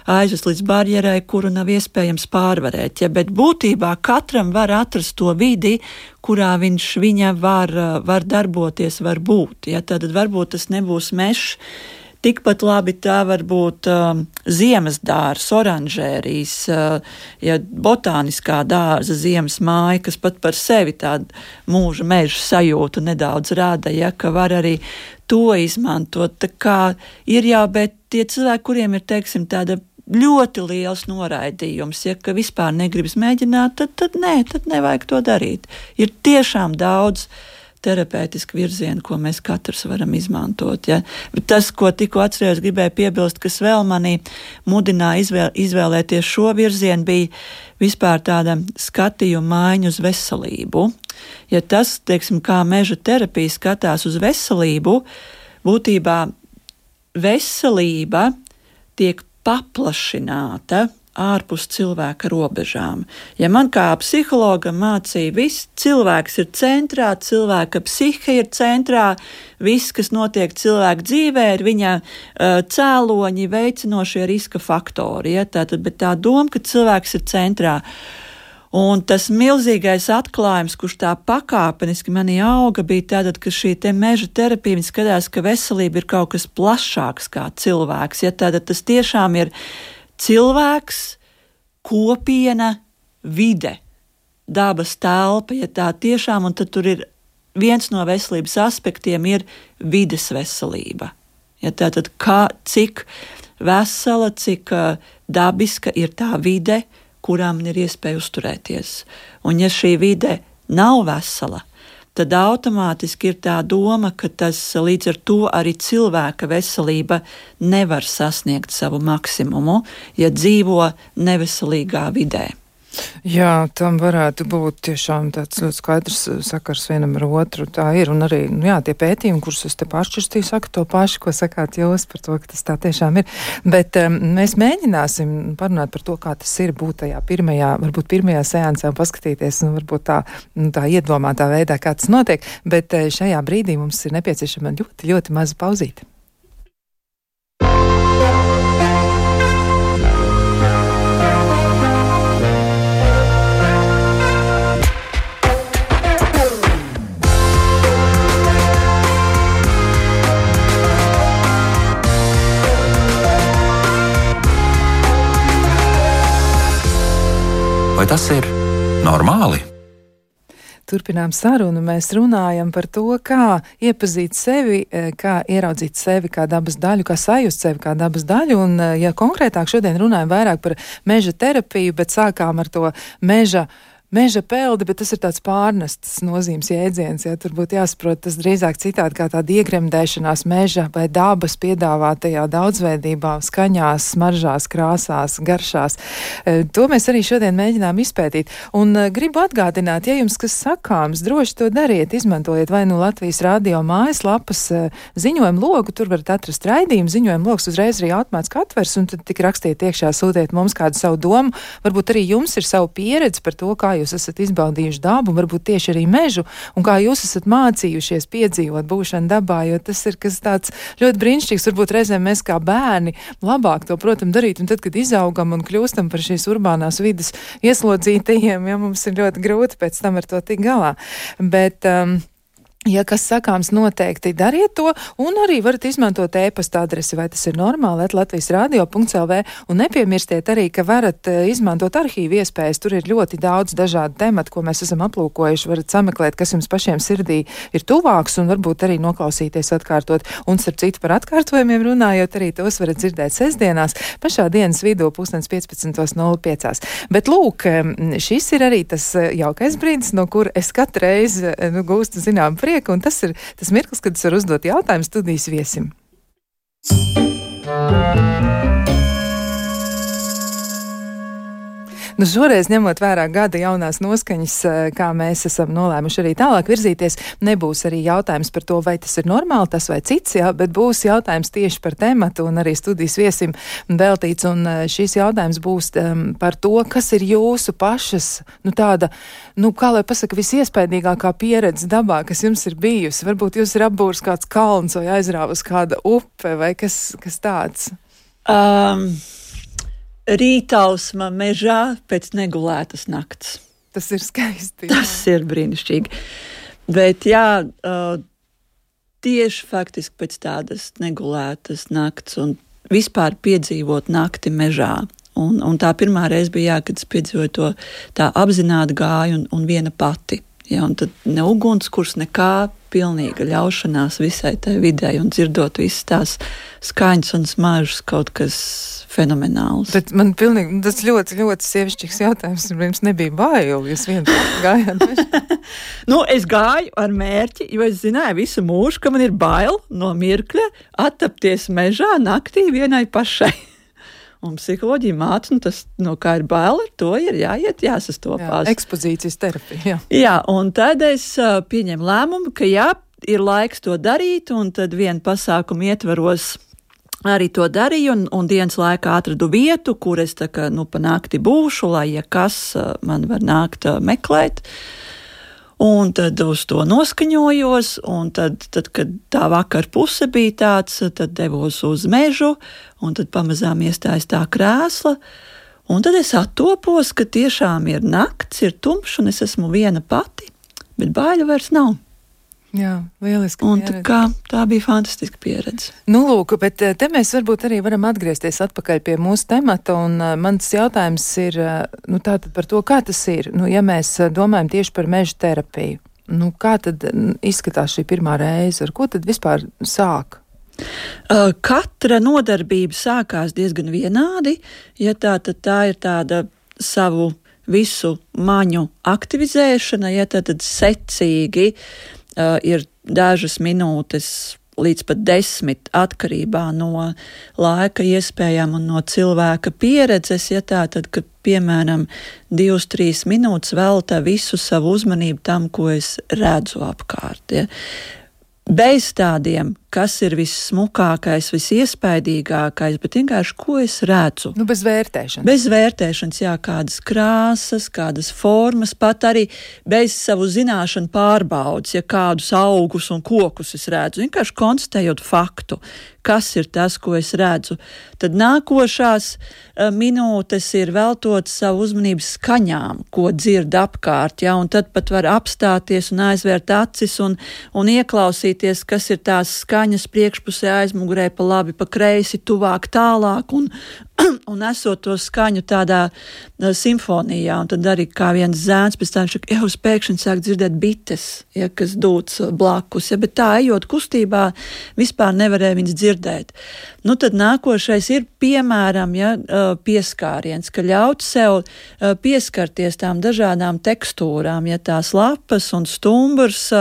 Speaker 3: aizvest līdz barjerai, kuru nav iespējams pārvarēt. Ja, bet būtībā katram var atrast to vidi, kurā viņš viņa var, var darboties, var būt. Ja, tad varbūt tas nebūs mežs Tikpat labi tā var būt uh, ziemas dārza, oranžērijas, uh, ja botāniskā dārza, ziemas māja, kas pat par sevi tādu mūža meža sajūtu nedaudz rada, ja, ka var arī to izmantot. Tā kā ir jau, bet tie cilvēki, kuriem ir, teiksim, tāda ļoti liels noraidījums, ja ka vispār negribas mēģināt, tad, tad nē, tad nevajag to darīt. Ir tiešām daudz terapeitiski virzieni, ko mēs katrs varam izmantot. Ja. Bet tas, ko tikko atcerējos, gribēju piebilst, kas vēl manī mudināja izvēl, izvēlēties šo virzienu, bija vispār tāda skatījuma maiņa uz veselību. Ja tas, teiksim, kā meža terapija skatās uz veselību, būtībā veselība tiek paplašināta ārpus cilvēka robežām. Ja man kā psihologam mācīja, viss cilvēks ir centrā, cilvēka psihe ir centrā, viss, kas notiek cilvēka dzīvē, ir viņa uh, cēloņi, veicinošie riska faktori. Ja? Tātad, bet tā doma, ka cilvēks ir centrā. Un tas milzīgais atklājums, kurš tā pakāpeniski manī auga, bija tāds, ka šī te meža terapija skatās, ka veselība ir kaut kas plašāks kā cilvēks. Ja, tātad tas tiešām ir cilvēks, kopiena, vide, dabas telpa, ja tā tiešām, un tad tur ir viens no veselības aspektiem ir vides veselība. Ja tātad kā, cik vesela, cik dabiska ir tā vide, kurā man ir iespēja uzturēties. Un ja šī vide nav vesela, tad automātiski ir tā doma, ka tas līdz ar to arī cilvēka veselība nevar sasniegt savu maksimumu, ja dzīvo neveselīgā vidē.
Speaker 2: Jā, tam varētu būt tiešām tāds ļoti skaidrs uh, sakars vienam ar otru. Tā ir. Un arī nu, jā, tie pētījumi, kurus es te pašķirstīju, saka to pašu, ko sakāt jūs par to, ka tas tā tiešām ir. Bet um, mēs mēģināsim parunāt par to, kā tas ir būt tajā pirmajā, varbūt pirmajā seansā un paskatīties, nu, varbūt tā, nu, tā iedomātā veidā, kā tas notiek. Bet uh, šajā brīdī mums ir nepieciešama ļoti, ļoti maza pauzīte.
Speaker 1: Vai tas ir normāli?
Speaker 2: Turpinām sarunu. Mēs runājam par to, kā iepazīt sevi, eh, kā ieraudzīt sevi kā dabas daļu, kā sajust sevi kā dabas daļu. Un, eh, ja konkrētāk šodien runājam vairāk par meža terapiju, bet sākām ar to meža meža peldi, bet tas ir tāds pārnests nozīmes jēdziens. Ja, tur būtu jāsaprot tas drīzāk citādi kā tāda iegremdēšanās meža vai dabas piedāvātajā daudzveidībā, skaņās, smaržās, krāsās, garšās. E, to mēs arī šodien mēģinām izpētīt. Un e, gribu atgādināt, ja jums kas sakāms, droši to dariet, izmantojiet vai nu Latvijas radio mājaslapas e, ziņojumu logu, tur varat atrast raidījumu, ziņojumu logs uzreiz arī automātiski atvers, un tad tik rakstiet iekšā, sūtiet mums kādu savu domu. Varbūt arī jums ir savu pieredzi par to, kā jūs esat izbaudījuši dabu, varbūt tieši arī mežu, un kā jūs esat mācījušies piedzīvot būšanu dabā, jo tas ir kas tāds ļoti brīnišķīgs. Varbūt reizēm mēs kā bērni labāk to, protams, darīt, un tad, kad izaugam un kļūstam par šīs urbānās vidas ieslodzītajiem, ja mums ir ļoti grūti pēc tam ar to tikt galā. Bet, um, Ja kas sakāms, noteikti dariet to, un arī varat izmantot e-pasta adresi, vai tas ir normāli, Latvijas radio.lv, un nepiemirstiet arī, ka varat eh, izmantot arhīvu iespējas. Tur ir ļoti daudz dažādu tematu, ko mēs esam aplūkojuši. Varat sameklēt, kas jums pašiem sirdī ir tuvāks, un varbūt arī noklausīties atkārtot. Un, starp citu, par atkārtojumiem runājot, arī tos varat dzirdēt sestdienās, pašā dienas vidū, pusdienas 15.05. Bet, lūk, šis ir arī tas eh, jaukais brīdis, no kur es katru reizi eh, nu, gūstu zinām prieku, un tas ir tas mirklis, kad es varu uzdot jautājumu studijas viesim. Nu, šoreiz, ņemot vērā gada jaunās noskaņas, eh, kā mēs esam nolēmuši arī tālāk virzīties, nebūs arī jautājums par to, vai tas ir normāli, tas vai cits, jā, bet būs jautājums tieši par tematu un arī studijas viesim veltīts. Un eh, šis jautājums būs um, par to, kas ir jūsu pašas, nu tāda, nu kā lai pasaka, visiespaidīgākā pieredze dabā, kas jums ir bijusi. Varbūt jūs ir apbūrs kāds kalns vai aizrāvus kāda upe vai kas, kas tāds.
Speaker 3: Um rītausma mežā pēc negulētas nakts.
Speaker 2: Tas ir skaisti.
Speaker 3: Jā. Tas ir brīnišķīgi. Bet jā, tieši faktiski pēc tādas negulētas nakts un vispār piedzīvot nakti mežā. Un, un tā pirmā reize bija, jā, kad es piedzīvoju to tā apzināti gāju un, un viena pati. Ja, un tad ne ugunskurs, nekā pilnīga ļaušanās visai tai vidē un dzirdot visas tās skaņas un smaržas kaut kas fenomenāls.
Speaker 2: Bet man pilnīgi, tas ļoti, ļoti sievišķīgs jautājums. Jums nebija bail, jūs vien gājāt.
Speaker 3: nu, es gāju ar mērķi, jo es zināju visu mūžu, ka man ir bail no mirkļa attapties mežā naktī vienai pašai. Un psiholoģija māca, nu, tas, no kā ir bail, ar to ir jāiet, jāsastopās.
Speaker 2: Jā, ekspozīcijas terapija. Jā.
Speaker 3: jā, un tad es uh, pieņemu lēmumu, ka jā, ir laiks to darīt, un tad vienu pasākumu ietvaros arī to darīju, un, un dienas laikā atradu vietu, kur es tā kā, nu, pa nakti būšu, lai, ja kas man var nākt meklēt. Un tad uz to noskaņojos, un tad, tad kad tā vakar puse bija tāds, tad devos uz mežu, un tad pamazām iestājas tā krēsla. Un tad es attopos, ka tiešām ir nakts, ir tumšs, un es esmu viena pati, bet baiļu vairs nav.
Speaker 2: Jā, lieliski.
Speaker 3: Un tā, kā, tā bija fantastiska pieredze.
Speaker 2: Nu, lūk, bet eh, te mēs varbūt arī varam atgriezties atpakaļ pie mūsu temata. Un uh, mans jautājums ir uh, nu, par to, kā tas ir. Nu, ja mēs domājam tieši par meža terapiju, nu, kā tad izskatās šī pirmā reize? Ar ko tad vispār sāk?
Speaker 3: Uh, katra nodarbība sākās diezgan vienādi. Ja tā, tā ir tāda savu visu maņu aktivizēšana, ja tā tad secīgi uh, ir dažas minūtes līdz pat desmit atkarībā no laika iespējām un no cilvēka pieredzes. Ja tā tad, ka piemēram divas, trīs minūtes veltā visu savu uzmanību tam, ko es redzu apkārt. Ja bez tādiem, kas ir vissmukākais, visiespaidīgākais, bet vienkārši ko es redzu.
Speaker 2: Nu, bez vērtēšanas.
Speaker 3: Bez vērtēšanas, jā, kādas krāsas, kādas formas, pat arī bez savu zināšanu pārbaudas, ja kādus augus un kokus es redzu. Vienkārši konstatējot faktu, kas ir tas, ko es redzu. Tad nākošās uh, minūtes ir veltot savu uzmanību skaņām, ko dzird apkārt, ja, un tad pat var apstāties un aizvērt acis un, un ieklausīties, kas ir tās skaņas priekšpusē, aizmugurē, pa labi, pa kreisi, tuvāk, tālāk, un, un esot to skaņu tādā uh, simfonijā, un tad arī kā viens zēns pēc tam, ka jau uz pēkšņi sāk dzirdēt bites, ja, kas dūts blakus, ja, bet tā ejot kustībā, vispār nevarēja viņas dzirdēt. Nu, tad nākošais ir piemēram ja, pieskāriens, ka ļaut sev pieskarties tām dažādām tekstūrām, ja tās lapas un stumbrs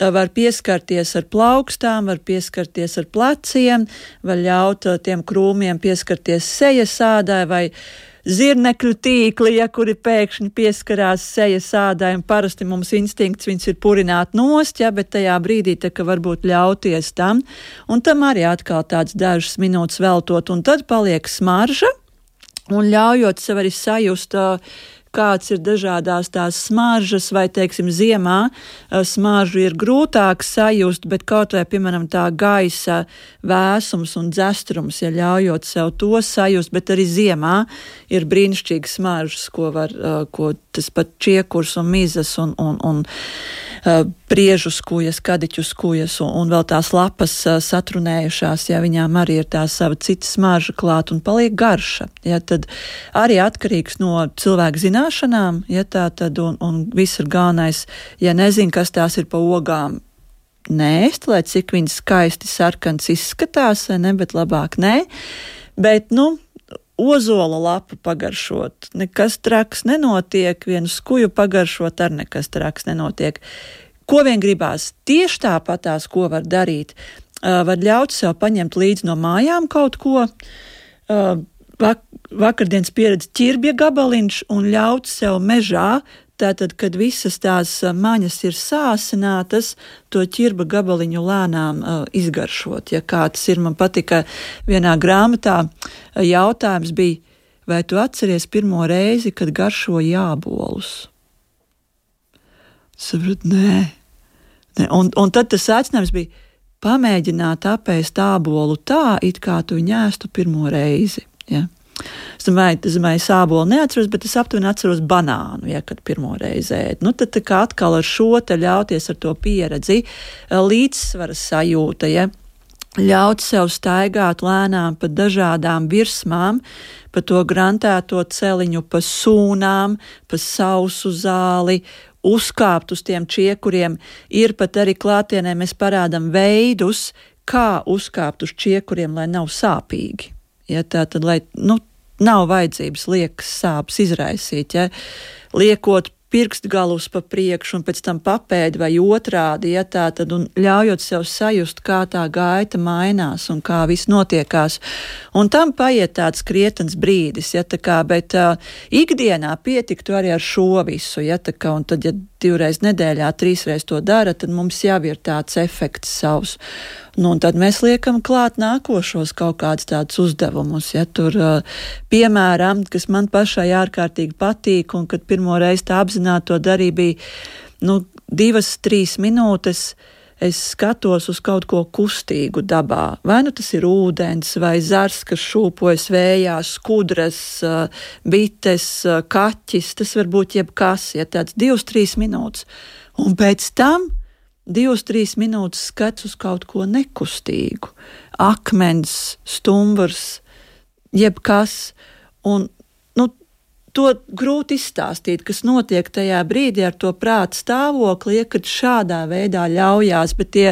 Speaker 3: var pieskarties ar plaukstām, var pieskarties ar pleciem, var ļaut tiem krūmiem pieskarties sejas sādai vai zirnekļu tīkli, ja kuri pēkšņi pieskarās sejas sādai, un parasti mums instinkts viņus ir purināt nost, ja, bet tajā brīdī tā ka varbūt ļauties tam, un tam arī atkal tāds dažas minūtes veltot, un tad paliek smarža, un ļaujot sev arī sajust uh, kāds ir dažādās tās smaržas, vai, teiksim, ziemā smaržu ir grūtāk sajust, bet kaut vai, piemēram, tā gaisa vēsums un dzestrums, ja ļaujot sev to sajust, bet arī ziemā ir brīnišķīgas smaržas, ko var, ko tas pat čiekurs un mizas un, un, un priežu skujas, kadiķu skujas un, un vēl tās lapas satrunējušās, ja viņām arī ir tā sava cita smarža klāt un paliek garša. Ja, tad arī atkarīgs no cilvēka zināšanām, ja tā tad un, un viss ir galvenais, ja nezin, kas tās ir pa ogām, nēst, lai cik viņas skaisti sarkans izskatās, ne, bet labāk nē. Bet, nu, ozola lapu pagaršot, nekas traks nenotiek, vienu skuju pagaršot, ar nekas traks nenotiek. Ko vien gribās, tieši tāpatās, ko var darīt. Var ļaut sev paņemt līdzi no mājām kaut ko, vak vakardienas pieredze ķirbja gabaliņš un ļaut sev mežā. Tātad, kad visas tās maņas ir sāsinātas, to ķirba gabaliņu lēnām uh, izgaršot. Ja kā tas ir, man patika vienā grāmatā jautājums bija, vai tu atceries pirmo reizi, kad garšo jābolus? Sapratu, nē. nē. Un, un tad tas aicinājums bija pamēģināt apēst ābolu tā, it kā tu viņu ēstu pirmo reizi. Ja? Es domāju, es domāju, sābolu neatceros, bet es aptuveni atceros banānu, ja, kad pirmo reizi ēdu. Nu, tad kā atkal ar šo te ļauties ar to pieredzi, līdzsvara sajūta, ja, ļaut sev staigāt lēnām pa dažādām virsmām, pa to grantēto celiņu, pa sūnām, pa sausu zāli, uzkāpt uz tiem čiekuriem. Ir pat arī klātienē mēs parādām veidus, kā uzkāpt uz čiekuriem, lai nav sāpīgi. Ja, tā tad, lai nu, nav vajadzības liekas sāpes izraisīt, ja, liekot pirkstgalus pa priekšu un pēc tam papēdi vai otrādi, ja tā tad, un ļaujot sev sajust, kā tā gaita mainās un kā viss notiekās. Un tam paiet tāds krietens brīdis, ja tā kā, bet uh, ikdienā pietiktu arī ar šo visu, ja tā kā, un tad, ja divreiz nedēļā, trīsreiz to dara, tad mums jau ir tāds efekts savs. Nu, tad mēs liekam klāt nākošos kaut kādus tādus uzdevumus. Ja tur, piemēram, kas man pašai ārkārtīgi patīk, un kad pirmo reizi tā apzināti to darīja, bija nu, divas, trīs minūtes es skatos uz kaut ko kustīgu dabā. Vai nu tas ir ūdens, vai zars, kas šūpojas vējā, skudras, bites, kaķis. Tas var būt jebkas, ja tāds divas, trīs minūtes. Un pēc tam divas, trīs minūtes skats uz kaut ko nekustīgu, akmens, stumbrs, jebkas. Un, nu, to grūti izstāstīt, kas notiek tajā brīdī ar to prāta stāvokli, ja kad šādā veidā ļaujās, bet tie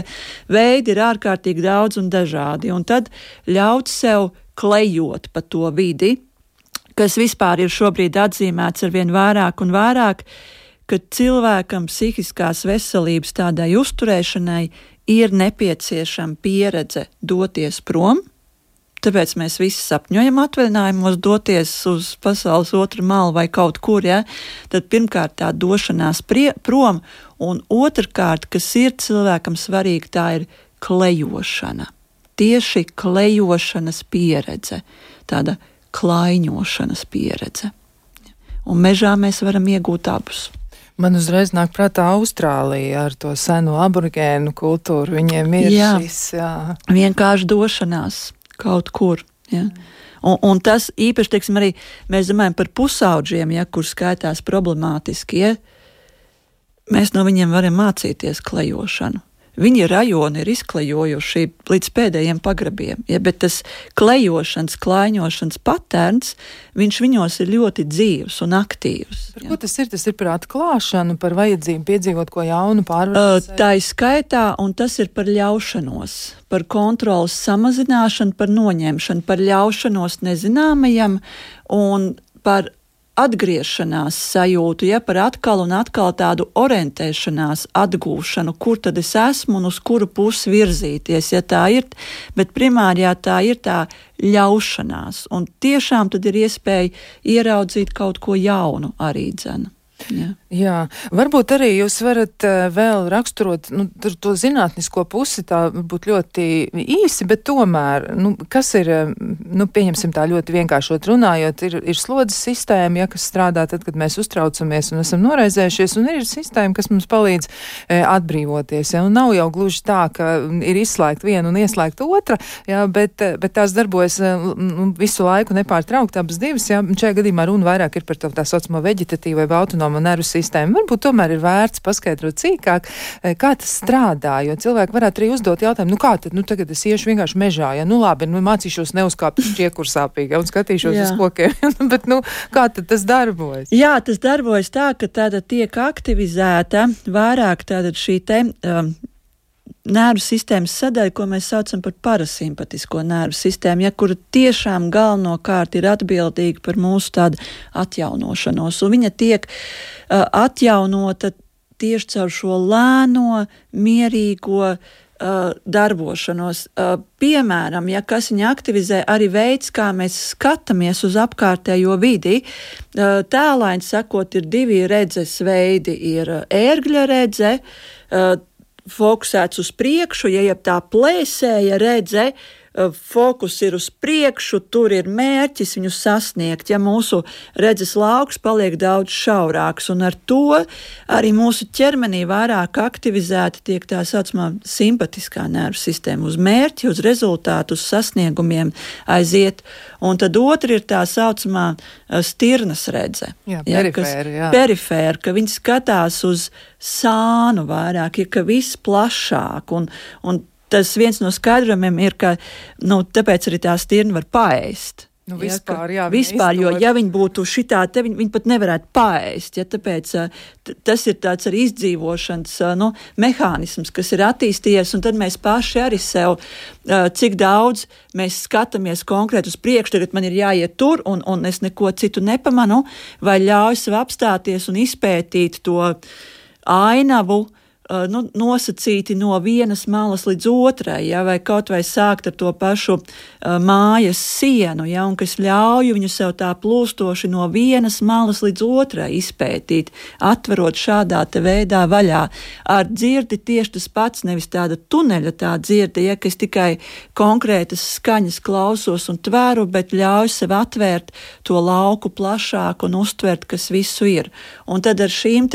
Speaker 3: veidi ir ārkārtīgi daudz un dažādi. Un tad ļaut sev klejot pa to vidi, kas vispār ir šobrīd atzīmēts ar vien vairāk un vairāk, ka cilvēkam psihiskās veselības tādai uzturēšanai ir nepieciešama pieredze doties prom. Tāpēc mēs visi sapņojam atvaļinājumos doties uz pasaules otru malu vai kaut kur. Ja? Tad pirmkārt tā došanās prie, prom, un otrkārt, kas ir cilvēkam svarīgi, tā ir klejošana. Tieši klejošanas pieredze, tāda klaiņošanas pieredze. Un mežā mēs varam iegūt abus.
Speaker 2: Man uzreiz nāk prātā Austrālija ar to senu aborigēnu kultūru. Viņiem ir jā. šis jā.
Speaker 3: vienkārši došanās kaut kur. Ja. Un, un tas īpaši, teiksim, arī mēs domājam par pusauģiem, ja, kur skaitās problemātiski. Ja, mēs no viņiem varam mācīties klejošanu. Viņi rajoni ir izklejojuši līdz pēdējiem pagrabiem, ja, bet tas klejošanas, klaiņošanas patērns, viņš viņos ir ļoti dzīves un aktīvs.
Speaker 2: Par ko tas ir? Tas ir par atklāšanu, par vajadzību piedzīvot ko jaunu, pārvarēt.
Speaker 3: Tā ir skaitā, un tas ir par ļaušanos, par kontrolas samazināšanu, par noņemšanu, par ļaušanos nezināmajam un par atgriešanās sajūtu, ja par atkal un atkal tādu orientēšanās atgūšanu, kur tad es esmu un uz kuru pusi virzīties, ja tā ir, bet primārjā tā ir tā ļaušanās, un tiešām tad ir iespēja ieraudzīt kaut ko jaunu arī dzenu.
Speaker 2: Jā. Jā, varbūt arī jūs varat uh, vēl raksturot nu, to zinātnisko pusi, tā būtu ļoti īsi, bet tomēr, nu, kas ir, nu, pieņemsim tā ļoti vienkāršot runājot, ir, ir slodzes sistēma, ja, kas strādā tad, kad mēs uztraucamies un esam noraizējušies, un ir sistēma, kas mums palīdz e, atbrīvoties. Ja, nav jau gluži tā, ka ir izslēgta viena un ieslēgta otra, ja, bet, bet tās darbojas nu, visu laiku nepārtraukt abas divas. Ja, šajā gadījumā runa vairāk ir par to tā saucamo veģetatīvo vai autonomo nervu sistēmu sistēmu. Varbūt tomēr ir vērts paskaidrot cīkāk, eh, kā tas strādā, jo cilvēki varētu arī uzdot jautājumu, nu kā tad, nu tagad es iešu vienkārši mežā, ja, nu labi, nu mācīšos neuzkāpt uz čiekuru sāpīgi un skatīšos Jā. uz kokiem, bet, nu, kā tad tas darbojas?
Speaker 3: Jā, tas darbojas tā, ka tāda tiek aktivizēta vairāk tāda šī te. Um, nervu sistēmas sadaļa, ko mēs saucam par parasimpatisko nervu sistēmu, ja, kura tiešām galvenokārt ir atbildīga par mūsu tādu atjaunošanos. Un viņa tiek uh, atjaunota tieši caur šo lēno, mierīgo, uh, darbošanos. Uh, piemēram, ja kas viņa aktivizē, arī veids, kā mēs skatāmies uz apkārtējo vidi. Uh, tēlēni sakot, ir divi redzes veidi. Ir ērgļa redze, uh, fokusēts uz priekšu, ja ir tā plēsēja redze, fokus ir uz priekšu, tur ir mērķis viņu sasniegt. Ja mūsu redzes lauks paliek daudz šaurāks, un ar to arī mūsu ķermenī vairāk aktivizēta tiek tā saucamā simpatiskā nervu sistēma, uz mērķi, uz rezultātu, uz sasniegumiem aiziet. Un tad otra ir tā saucamā stirnas redze.
Speaker 2: Jā, ja, perifēra, jā.
Speaker 3: perifēra, ka viņi skatās uz sānu vairāk, ja ka viss plašāk. Un, un tas viens no skaidrojumiem ir, ka nu, tāpēc arī tā stirna var paēst.
Speaker 2: Nu, vispār, jā,
Speaker 3: vispār jo, ja viņi būtu šitā, te viņi, viņi pat nevarētu paēst. Ja, tāpēc tas ir tāds arī izdzīvošanas nu, mehānisms, kas ir attīstījies, un tad mēs paši arī sev, cik daudz mēs skatāmies konkrēti uz priekšu, tagad man ir jāiet tur, un, un es neko citu nepamanu, vai ļauj sev apstāties un izpētīt to ainavu, nu, nosacīti no vienas malas līdz otrai, ja, vai kaut vai sākt ar to pašu mājas sienu, ja, un kas ļauj viņu sev tā plūstoši no vienas malas līdz otrai izpētīt, atverot šādā veidā vaļā. Ar dzirdi tieši tas pats, nevis tāda tuneļa tā dzirde, ja, kas tikai konkrētas skaņas klausos un tvēru, bet ļauj sev atvērt to lauku plašāk un uztvert, kas visu ir. Un tad ar šīm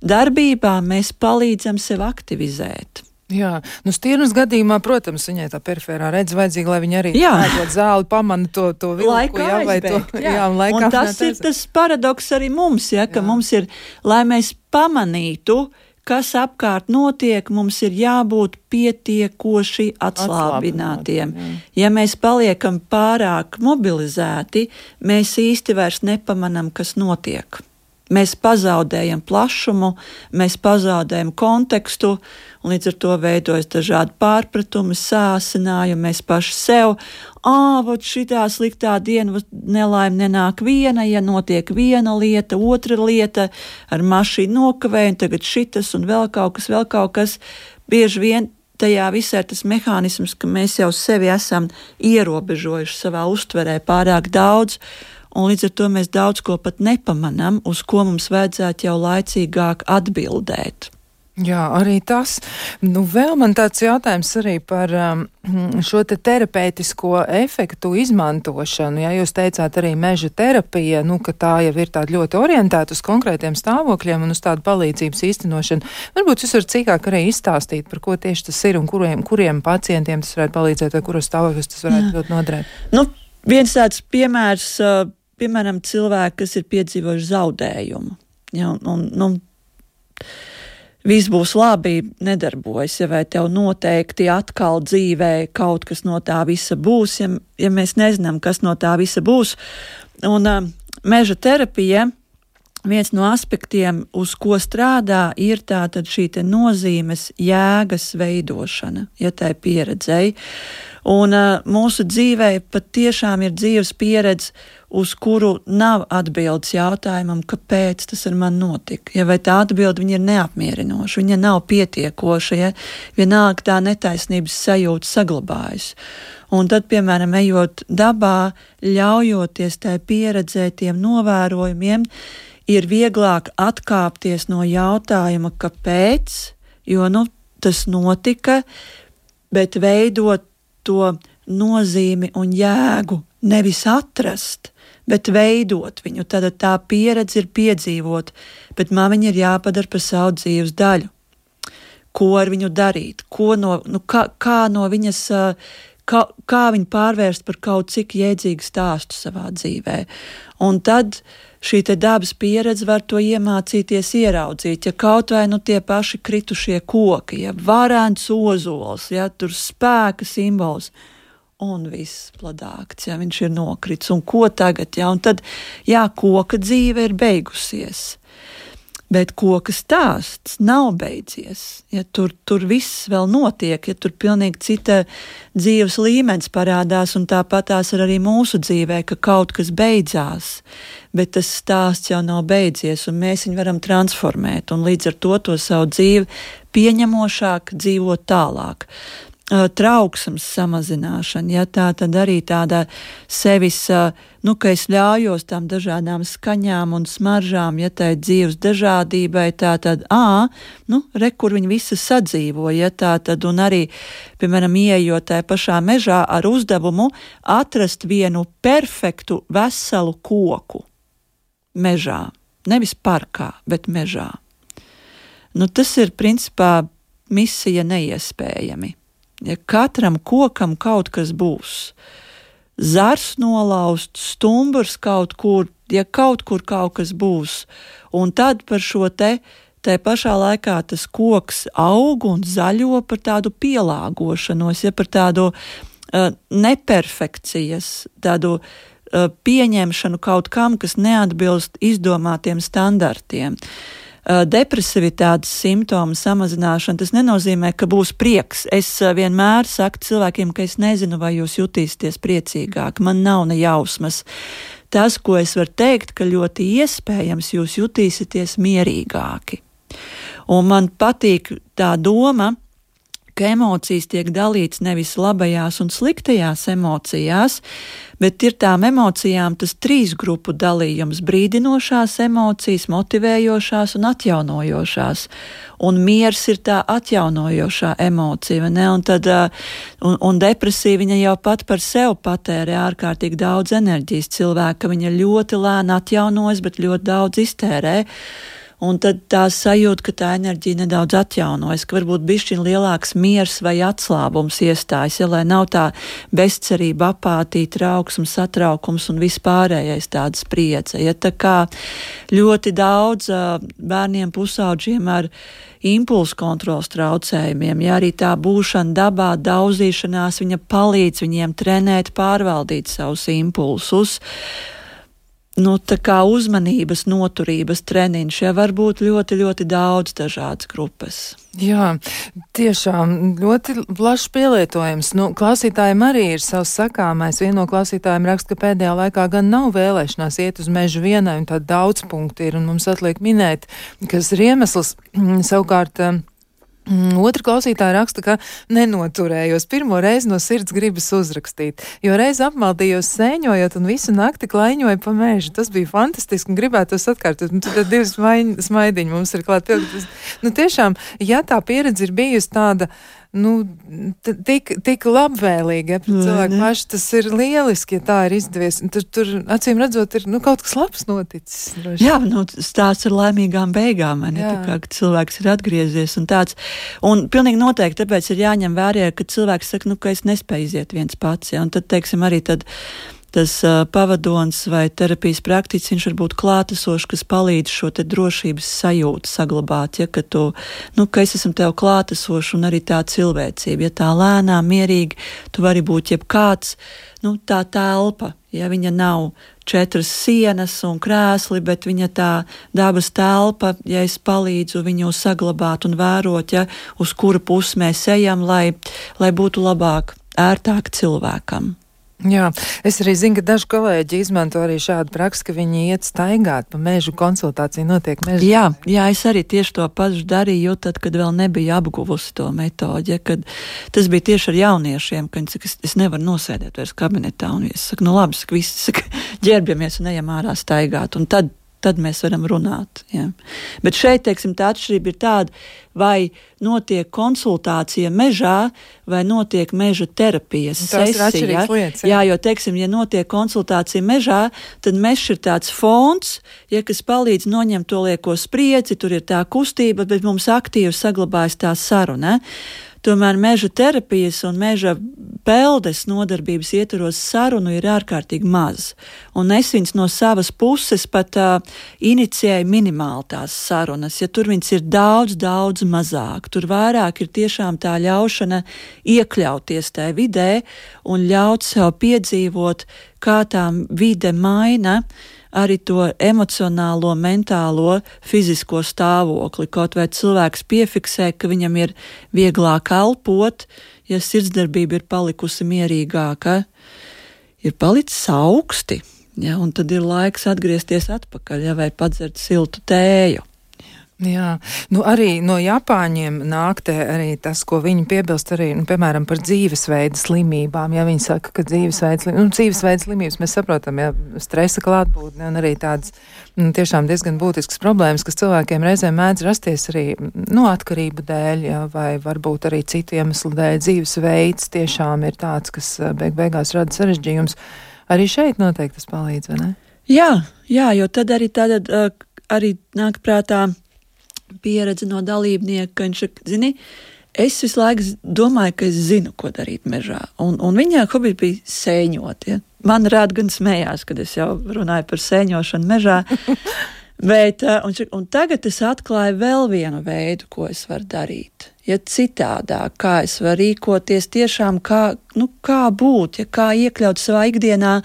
Speaker 3: darbībām mēs palīdzam varam sevi aktivizēt.
Speaker 2: Jā, nu, stīrnas gadījumā, protams, viņai tā perifērā redz vajadzīga, lai viņa arī tādu zāli pamana to, to vilku, jā, vai
Speaker 3: aizbēgt, to, jā. jā, un laikā. Un tas ir tas paradoks arī mums, ja, ka jā. mums ir, lai mēs pamanītu, kas apkārt notiek, mums ir jābūt pietiekoši atslābinātiem. Ja mēs paliekam pārāk mobilizēti, mēs īsti vairs nepamanam, kas notiek. Mēs pazaudējam plašumu, mēs pazaudējam kontekstu, un līdz ar to veidojas dažādi pārpratumi, sācinājumi. Mēs paši sev, ah, vot šitā sliktā diena, nelaime nenāk viena, ja notiek viena lieta, otra lieta, ar mašīnu nokavēju, tagad šitas un vēl kaut kas, vēl kaut kas. Bieži vien tajā visā ir tas mehānisms, ka mēs jau sevi esam ierobežojuši savā uztverē pārāk daudz un līdz ar to mēs daudz ko pat nepamanām, uz ko mums vajadzētu jau laicīgāk atbildēt.
Speaker 2: Jā, arī tas. Nu, vēl man tāds jautājums arī par um, šo te terapeitisko efektu izmantošanu. Ja jūs teicāt arī meža terapija, nu, ka tā jau ir tāda ļoti orientēta uz konkrētiem stāvokļiem un uz tādu palīdzības īstenošanu. Varbūt jūs varat cīkāk arī izstāstīt, par ko tieši tas ir un kuriem, kuriem pacientiem tas varētu palīdzēt vai kuros stāvokļos tas varētu Jā. ļoti noderēt.
Speaker 3: Nu, viens tāds piemērs. Uh, piemēram, cilvēki, kas ir piedzīvojuši zaudējumu. Ja, un, un, nu, viss būs labi, nedarbojas, ja vai tev noteikti atkal dzīvē kaut kas no tā visa būs, ja, ja mēs nezinām, kas no tā visa būs. Un uh, meža terapija. Viens no aspektiem, uz ko strādā, ir šī nozīmes jēgas veidošana, ja tā ir pieredzēja. Un uh, mūsu dzīvē patiešām ir dzīves pieredze, uz kuru nav atbildes jautājumam, kāpēc tas ar mani notika. Ja vai tā atbilde ir neapmierinoša, viņa nav pietiekoša, ja vienalga tā netaisnības sajūta saglabājas. Un tad, piemēram, ejot dabā, ļaujoties tai pieredzē, tiem novērojumiem, ir vieglāk atkāpties no jautājuma, kāpēc, jo nu, tas notika, bet veidot to nozīmi un jēgu, nevis atrast bet veidot viņu. Tad tā pieredze ir piedzīvot, bet māmiņa ir jāpadara par savu dzīves daļu. Ko ar viņu darīt, no, nu, kā, kā no viņas, kā, kā viņu pārvērst par kaut cik jēdzīgu stāstu savā dzīvē. Un tad šī dabas pieredze var to iemācīties ieraudzīt. Ja kaut vai nu tie paši kritušie koki, ja varants ozols, ja tur spēka simbols, un viss pladākts, ja viņš ir nokritis, un ko tagad, ja, un tad, jā, koka dzīve ir beigusies. Bet koka stāsts nav beidzies. Ja tur, tur viss vēl notiek, ja tur pilnīgi cita dzīves līmenis parādās, un tāpat tās ir arī mūsu dzīvē, ka kaut kas beidzās, bet tas stāsts jau nav beidzies, un mēs viņu varam transformēt, un līdz ar to to savu dzīvi pieņemošāk dzīvot tālāk trauksmes samazināšana, ja tā tad arī tāda sevis, nu, ka es ļaujos tām dažādām skaņām un smaržām, ja tā ir dzīves dažādībai, tā tad, ā, nu, re, kur viņi visi sadzīvo, ja tā tad, un arī, piemēram, ieejot tajā pašā mežā ar uzdevumu atrast vienu perfektu veselu koku mežā, nevis parkā, bet mežā. Nu, tas ir principā misija neiespējami ja katram kokam kaut kas būs. Zars nolaust, stumbrs kaut kur, ja kaut kur kaut kas būs, un tad par šo te Tā pašā laikā tas koks aug un zaļo par tādu pielāgošanos, ja par tādu uh, neperfekcijas, tādu uh, pieņemšanu kaut kam, kas neatbilst izdomātiem standartiem. Uh, depresivitātes simptomu samazināšana, tas nenozīmē, ka būs prieks. Es eh, vienmēr saku cilvēkiem, ka es nezinu, vai jūs jutīsieties priecīgāk, man nav ne jausmas. Tas, ko es varu teikt, ka ļoti iespējams jūs jutīsieties mierīgāki. Un man patīk tā doma, ka emocijas tiek dalīts nevis labajās un sliktajās emocijās, bet ir tām emocijām tas trīs grupu dalījums - brīdinošās emocijas, motivējošās un atjaunojošās. Un miers ir tā atjaunojošā emocija, ne? Un, tad, un, un depresija viņa jau pat par sevi patērē ārkārtīgi daudz enerģijas cilvēka, viņa ļoti lēni atjaunojas, bet ļoti daudz iztērē. Un tad tā sajūta, ka tā enerģija nedaudz atjaunojas, ka varbūt bišķiņ lielāks miers vai atslābums iestājas, ja lai nav tā bezcerība, apātija, trauksums, satraukums un vispārējais tāda spriedze. Ja tā kā ļoti daudz bērniem pusauģiem ar impulsu kontrols traucējumiem, ja arī tā būšana dabā, daudzīšanās, viņa palīdz viņiem trenēt, pārvaldīt savus impulsus nu, uzmanības, noturības treniņš, ja var būt ļoti, ļoti daudz dažādas grupas.
Speaker 2: Jā, tiešām ļoti plašs pielietojums. Nu, klausītājiem arī ir savs sakāmais. Viena no klausītājiem raksta, ka pēdējā laikā gan nav vēlēšanās iet uz mežu vienai, un tāda daudz punkti ir, un mums atliek minēt, kas ir iemesls. Savukārt, Mm, otra klausītāja raksta, ka nenoturējos. Pirmo reizi no sirds gribas uzrakstīt, jo reiz apmaldījos sēņojot un visu nakti klaiņoju pa mēžu. Tas bija fantastiski un gribētu tos atkārtot. Un tad divi smaidiņi mums ir klāt. Nu, tiešām, ja tā pieredze ir bijusi tāda nu, tik, tik labvēlīgi ja, pret cilvēku pašu. Tas ir lieliski, ja tā ir izdevies. Tur, tur acīm redzot, ir nu, kaut kas labs noticis.
Speaker 3: Droši. Jā, nu, stāsts ar laimīgām beigām. Ne, kā cilvēks ir atgriezies un tāds. Un pilnīgi noteikti tāpēc ir jāņem vērā, ka cilvēks saka, nu, ka es nespēju iziet viens pats. Ja, un tad, teiksim, arī tad tas pavadonis vai terapijas praktiķis, viņš var būt klātesošs, kas palīdz šo drošības sajūtu saglabāt, ja, ka, tu, nu, ka es esmu tev klātesošs un arī tā cilvēcība, ja tā lēnām, mierīgi, tu vari būt jebkāds, nu, tā telpa, ja viņa nav četras sienas un krēsli, bet viņa tā dabas telpa, ja es palīdzu viņu saglabāt un vērot, ja, uz kura pusi mēs ejam, lai, lai būtu labāk, ērtāk cilvēkam.
Speaker 2: Jā, es arī zinu, ka daži kolēģi izmanto arī šādu praksi, ka viņi iet staigāt pa mežu konsultāciju, notiek mežā.
Speaker 3: Jā, jā, es arī tieši to pašu darīju, tad, kad vēl nebija apguvusi to metodi, ja, kad tas bija tieši ar jauniešiem, ka viņi saka, es, es nevaru nosēdēt vairs kabinetā, un es saku, nu labi, saka, visi saka, ģērbjamies un ejam ārā staigāt, un tad tad mēs varam runāt. Ja. Bet šeit, teiksim, tā atšķirība ir tāda, vai notiek konsultācija mežā, vai notiek meža terapijas sesija.
Speaker 2: Lietas,
Speaker 3: jā. jā, jo, teiksim, ja notiek konsultācija mežā, tad mežs ir tāds fons, ja, kas palīdz noņemt to lieko spriedzi, tur ir tā kustība, bet mums aktīvi saglabājas tā saruna. Tomēr meža terapijas un meža peldes nodarbības ietvaros sarunu ir ārkārtīgi maz. Un es viņas no savas puses pat uh, inicijēju minimāli tās sarunas, ja tur viņas ir daudz, daudz mazāk. Tur vairāk ir tiešām tā ļaušana iekļauties tajā vidē un ļaut sev piedzīvot, kā tā vide maina arī to emocionālo, mentālo, fizisko stāvokli. Kaut vai cilvēks piefiksē, ka viņam ir vieglāk elpot, ja sirdsdarbība ir palikusi mierīgāka, ir palicis augsti. Ja, un tad ir laiks atgriezties atpakaļ, ja, vai padzert siltu tēju.
Speaker 2: Jā, nu arī no Japāņiem nāk arī tas, ko viņi piebilst arī, nu, piemēram, par dzīvesveida slimībām. Ja viņi saka, ka dzīvesveida nu, dzīvesveida slimības mēs saprotam, ja stresa klātbūtne un arī tādas nu, tiešām diezgan būtiskas problēmas, kas cilvēkiem reizēm mēdz rasties arī nu, atkarību dēļ, ja, vai varbūt arī citu iemeslu dēļ. Dzīvesveids tiešām ir tāds, kas beig beigās rada sarežģījums. Arī šeit noteikti tas palīdz, vai ne?
Speaker 3: Jā, jā jo tad arī tāda arī nāk prātā pieredze no dalībnieka, ka viņš zini, es visu laiku domāju, ka es zinu, ko darīt mežā. Un, un viņa hobija bija sēņot. Ja? Man rāda gan smējās, kad es jau runāju par sēņošanu mežā. Bet, eh, un, un tagad es atklāju vēl vienu veidu, ko es varu darīt. Ja citādāk, kā es varu rīkoties, tiešām kā, nu, kā būt, ja kā iekļaut savā ikdienā.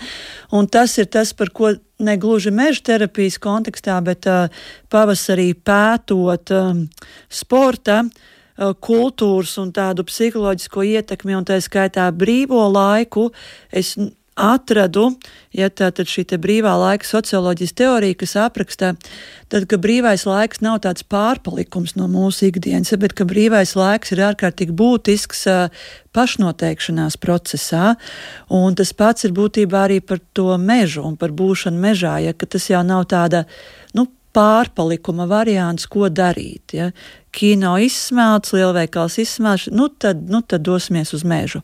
Speaker 3: Un tas ir tas, par ko ne gluži meža terapijas kontekstā, bet uh, pavasarī pētot um, sporta. Uh, kultūras un tādu psiholoģisko ietekmi, un tā skaitā brīvo laiku, es atradu, ja tātad šī brīvā laika socioloģijas teorija, kas apraksta, tad, ka brīvais laiks nav tāds pārpalikums no mūsu ikdienas, bet ka brīvais laiks ir ārkārtīgi būtisks pašnoteikšanās procesā, un tas pats ir būtībā arī par to mežu un par būšanu mežā, ja tas jau nav tāda, nu, pārpalikuma variants, ko darīt. Ja? Kino izsmelts, lielveikals izsmelts, nu tad, nu tad dosimies uz mežu.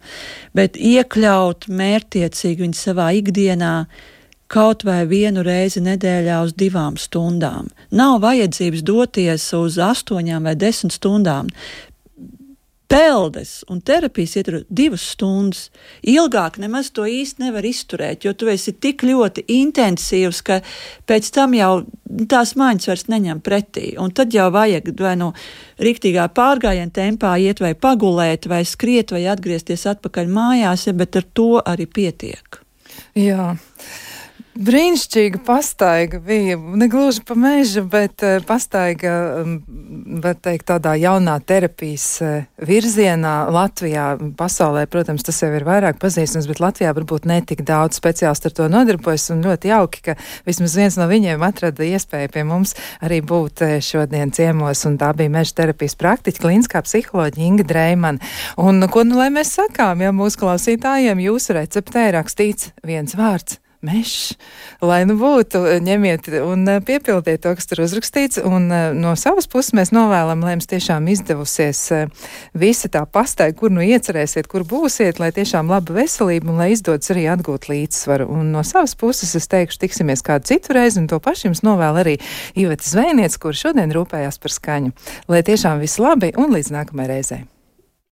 Speaker 3: Bet iekļaut mērķiecīgi viņu savā ikdienā, kaut vai vienu reizi nedēļā uz divām stundām. Nav vajadzības doties uz astoņām vai desmit stundām peldes un terapijas ietur divas stundas. Ilgāk nemaz to īsti nevar izturēt, jo tu esi tik ļoti intensīvs, ka pēc tam jau tās mājas vairs neņem pretī. Un tad jau vajag vai nu rīktīgā pārgājiena tempā iet vai pagulēt, vai skriet, vai atgriezties atpakaļ mājās, ja, bet ar to arī pietiek.
Speaker 2: Jā. Brīnišķīga pastaiga bija. Ne gluži pa mežu, bet uh, pastaiga, um, var teikt, tādā jaunā terapijas uh, virzienā Latvijā. Pasaulē, protams, tas jau ir vairāk pazīstams, bet Latvijā varbūt netik daudz speciālistu ar to nodarbojas. Un ļoti jauki, ka vismaz viens no viņiem atrada iespēju pie mums arī būt uh, šodien ciemos. Un tā bija meža terapijas praktiķa, klīniskā psiholoģija Inga Dreimana. Un ko nu lai mēs sakām, ja mūsu klausītājiem jūsu receptē rakstīts viens vārds mežs, lai nu būtu, ņemiet un eh, piepildiet to, kas tur uzrakstīts, un eh, no savas puses mēs novēlam, lai jums tiešām izdevusies eh, visa tā pastaiga, kur nu iecerēsiet, kur būsiet, lai tiešām laba veselība un lai izdodas arī atgūt līdzsvaru. Un no savas puses es teikšu, tiksimies kādu citu reizi, un to pašu jums novēl arī Iveta Zvēniec, kur šodien rūpējās par skaņu. Lai tiešām viss labi un līdz nākamajai reizei!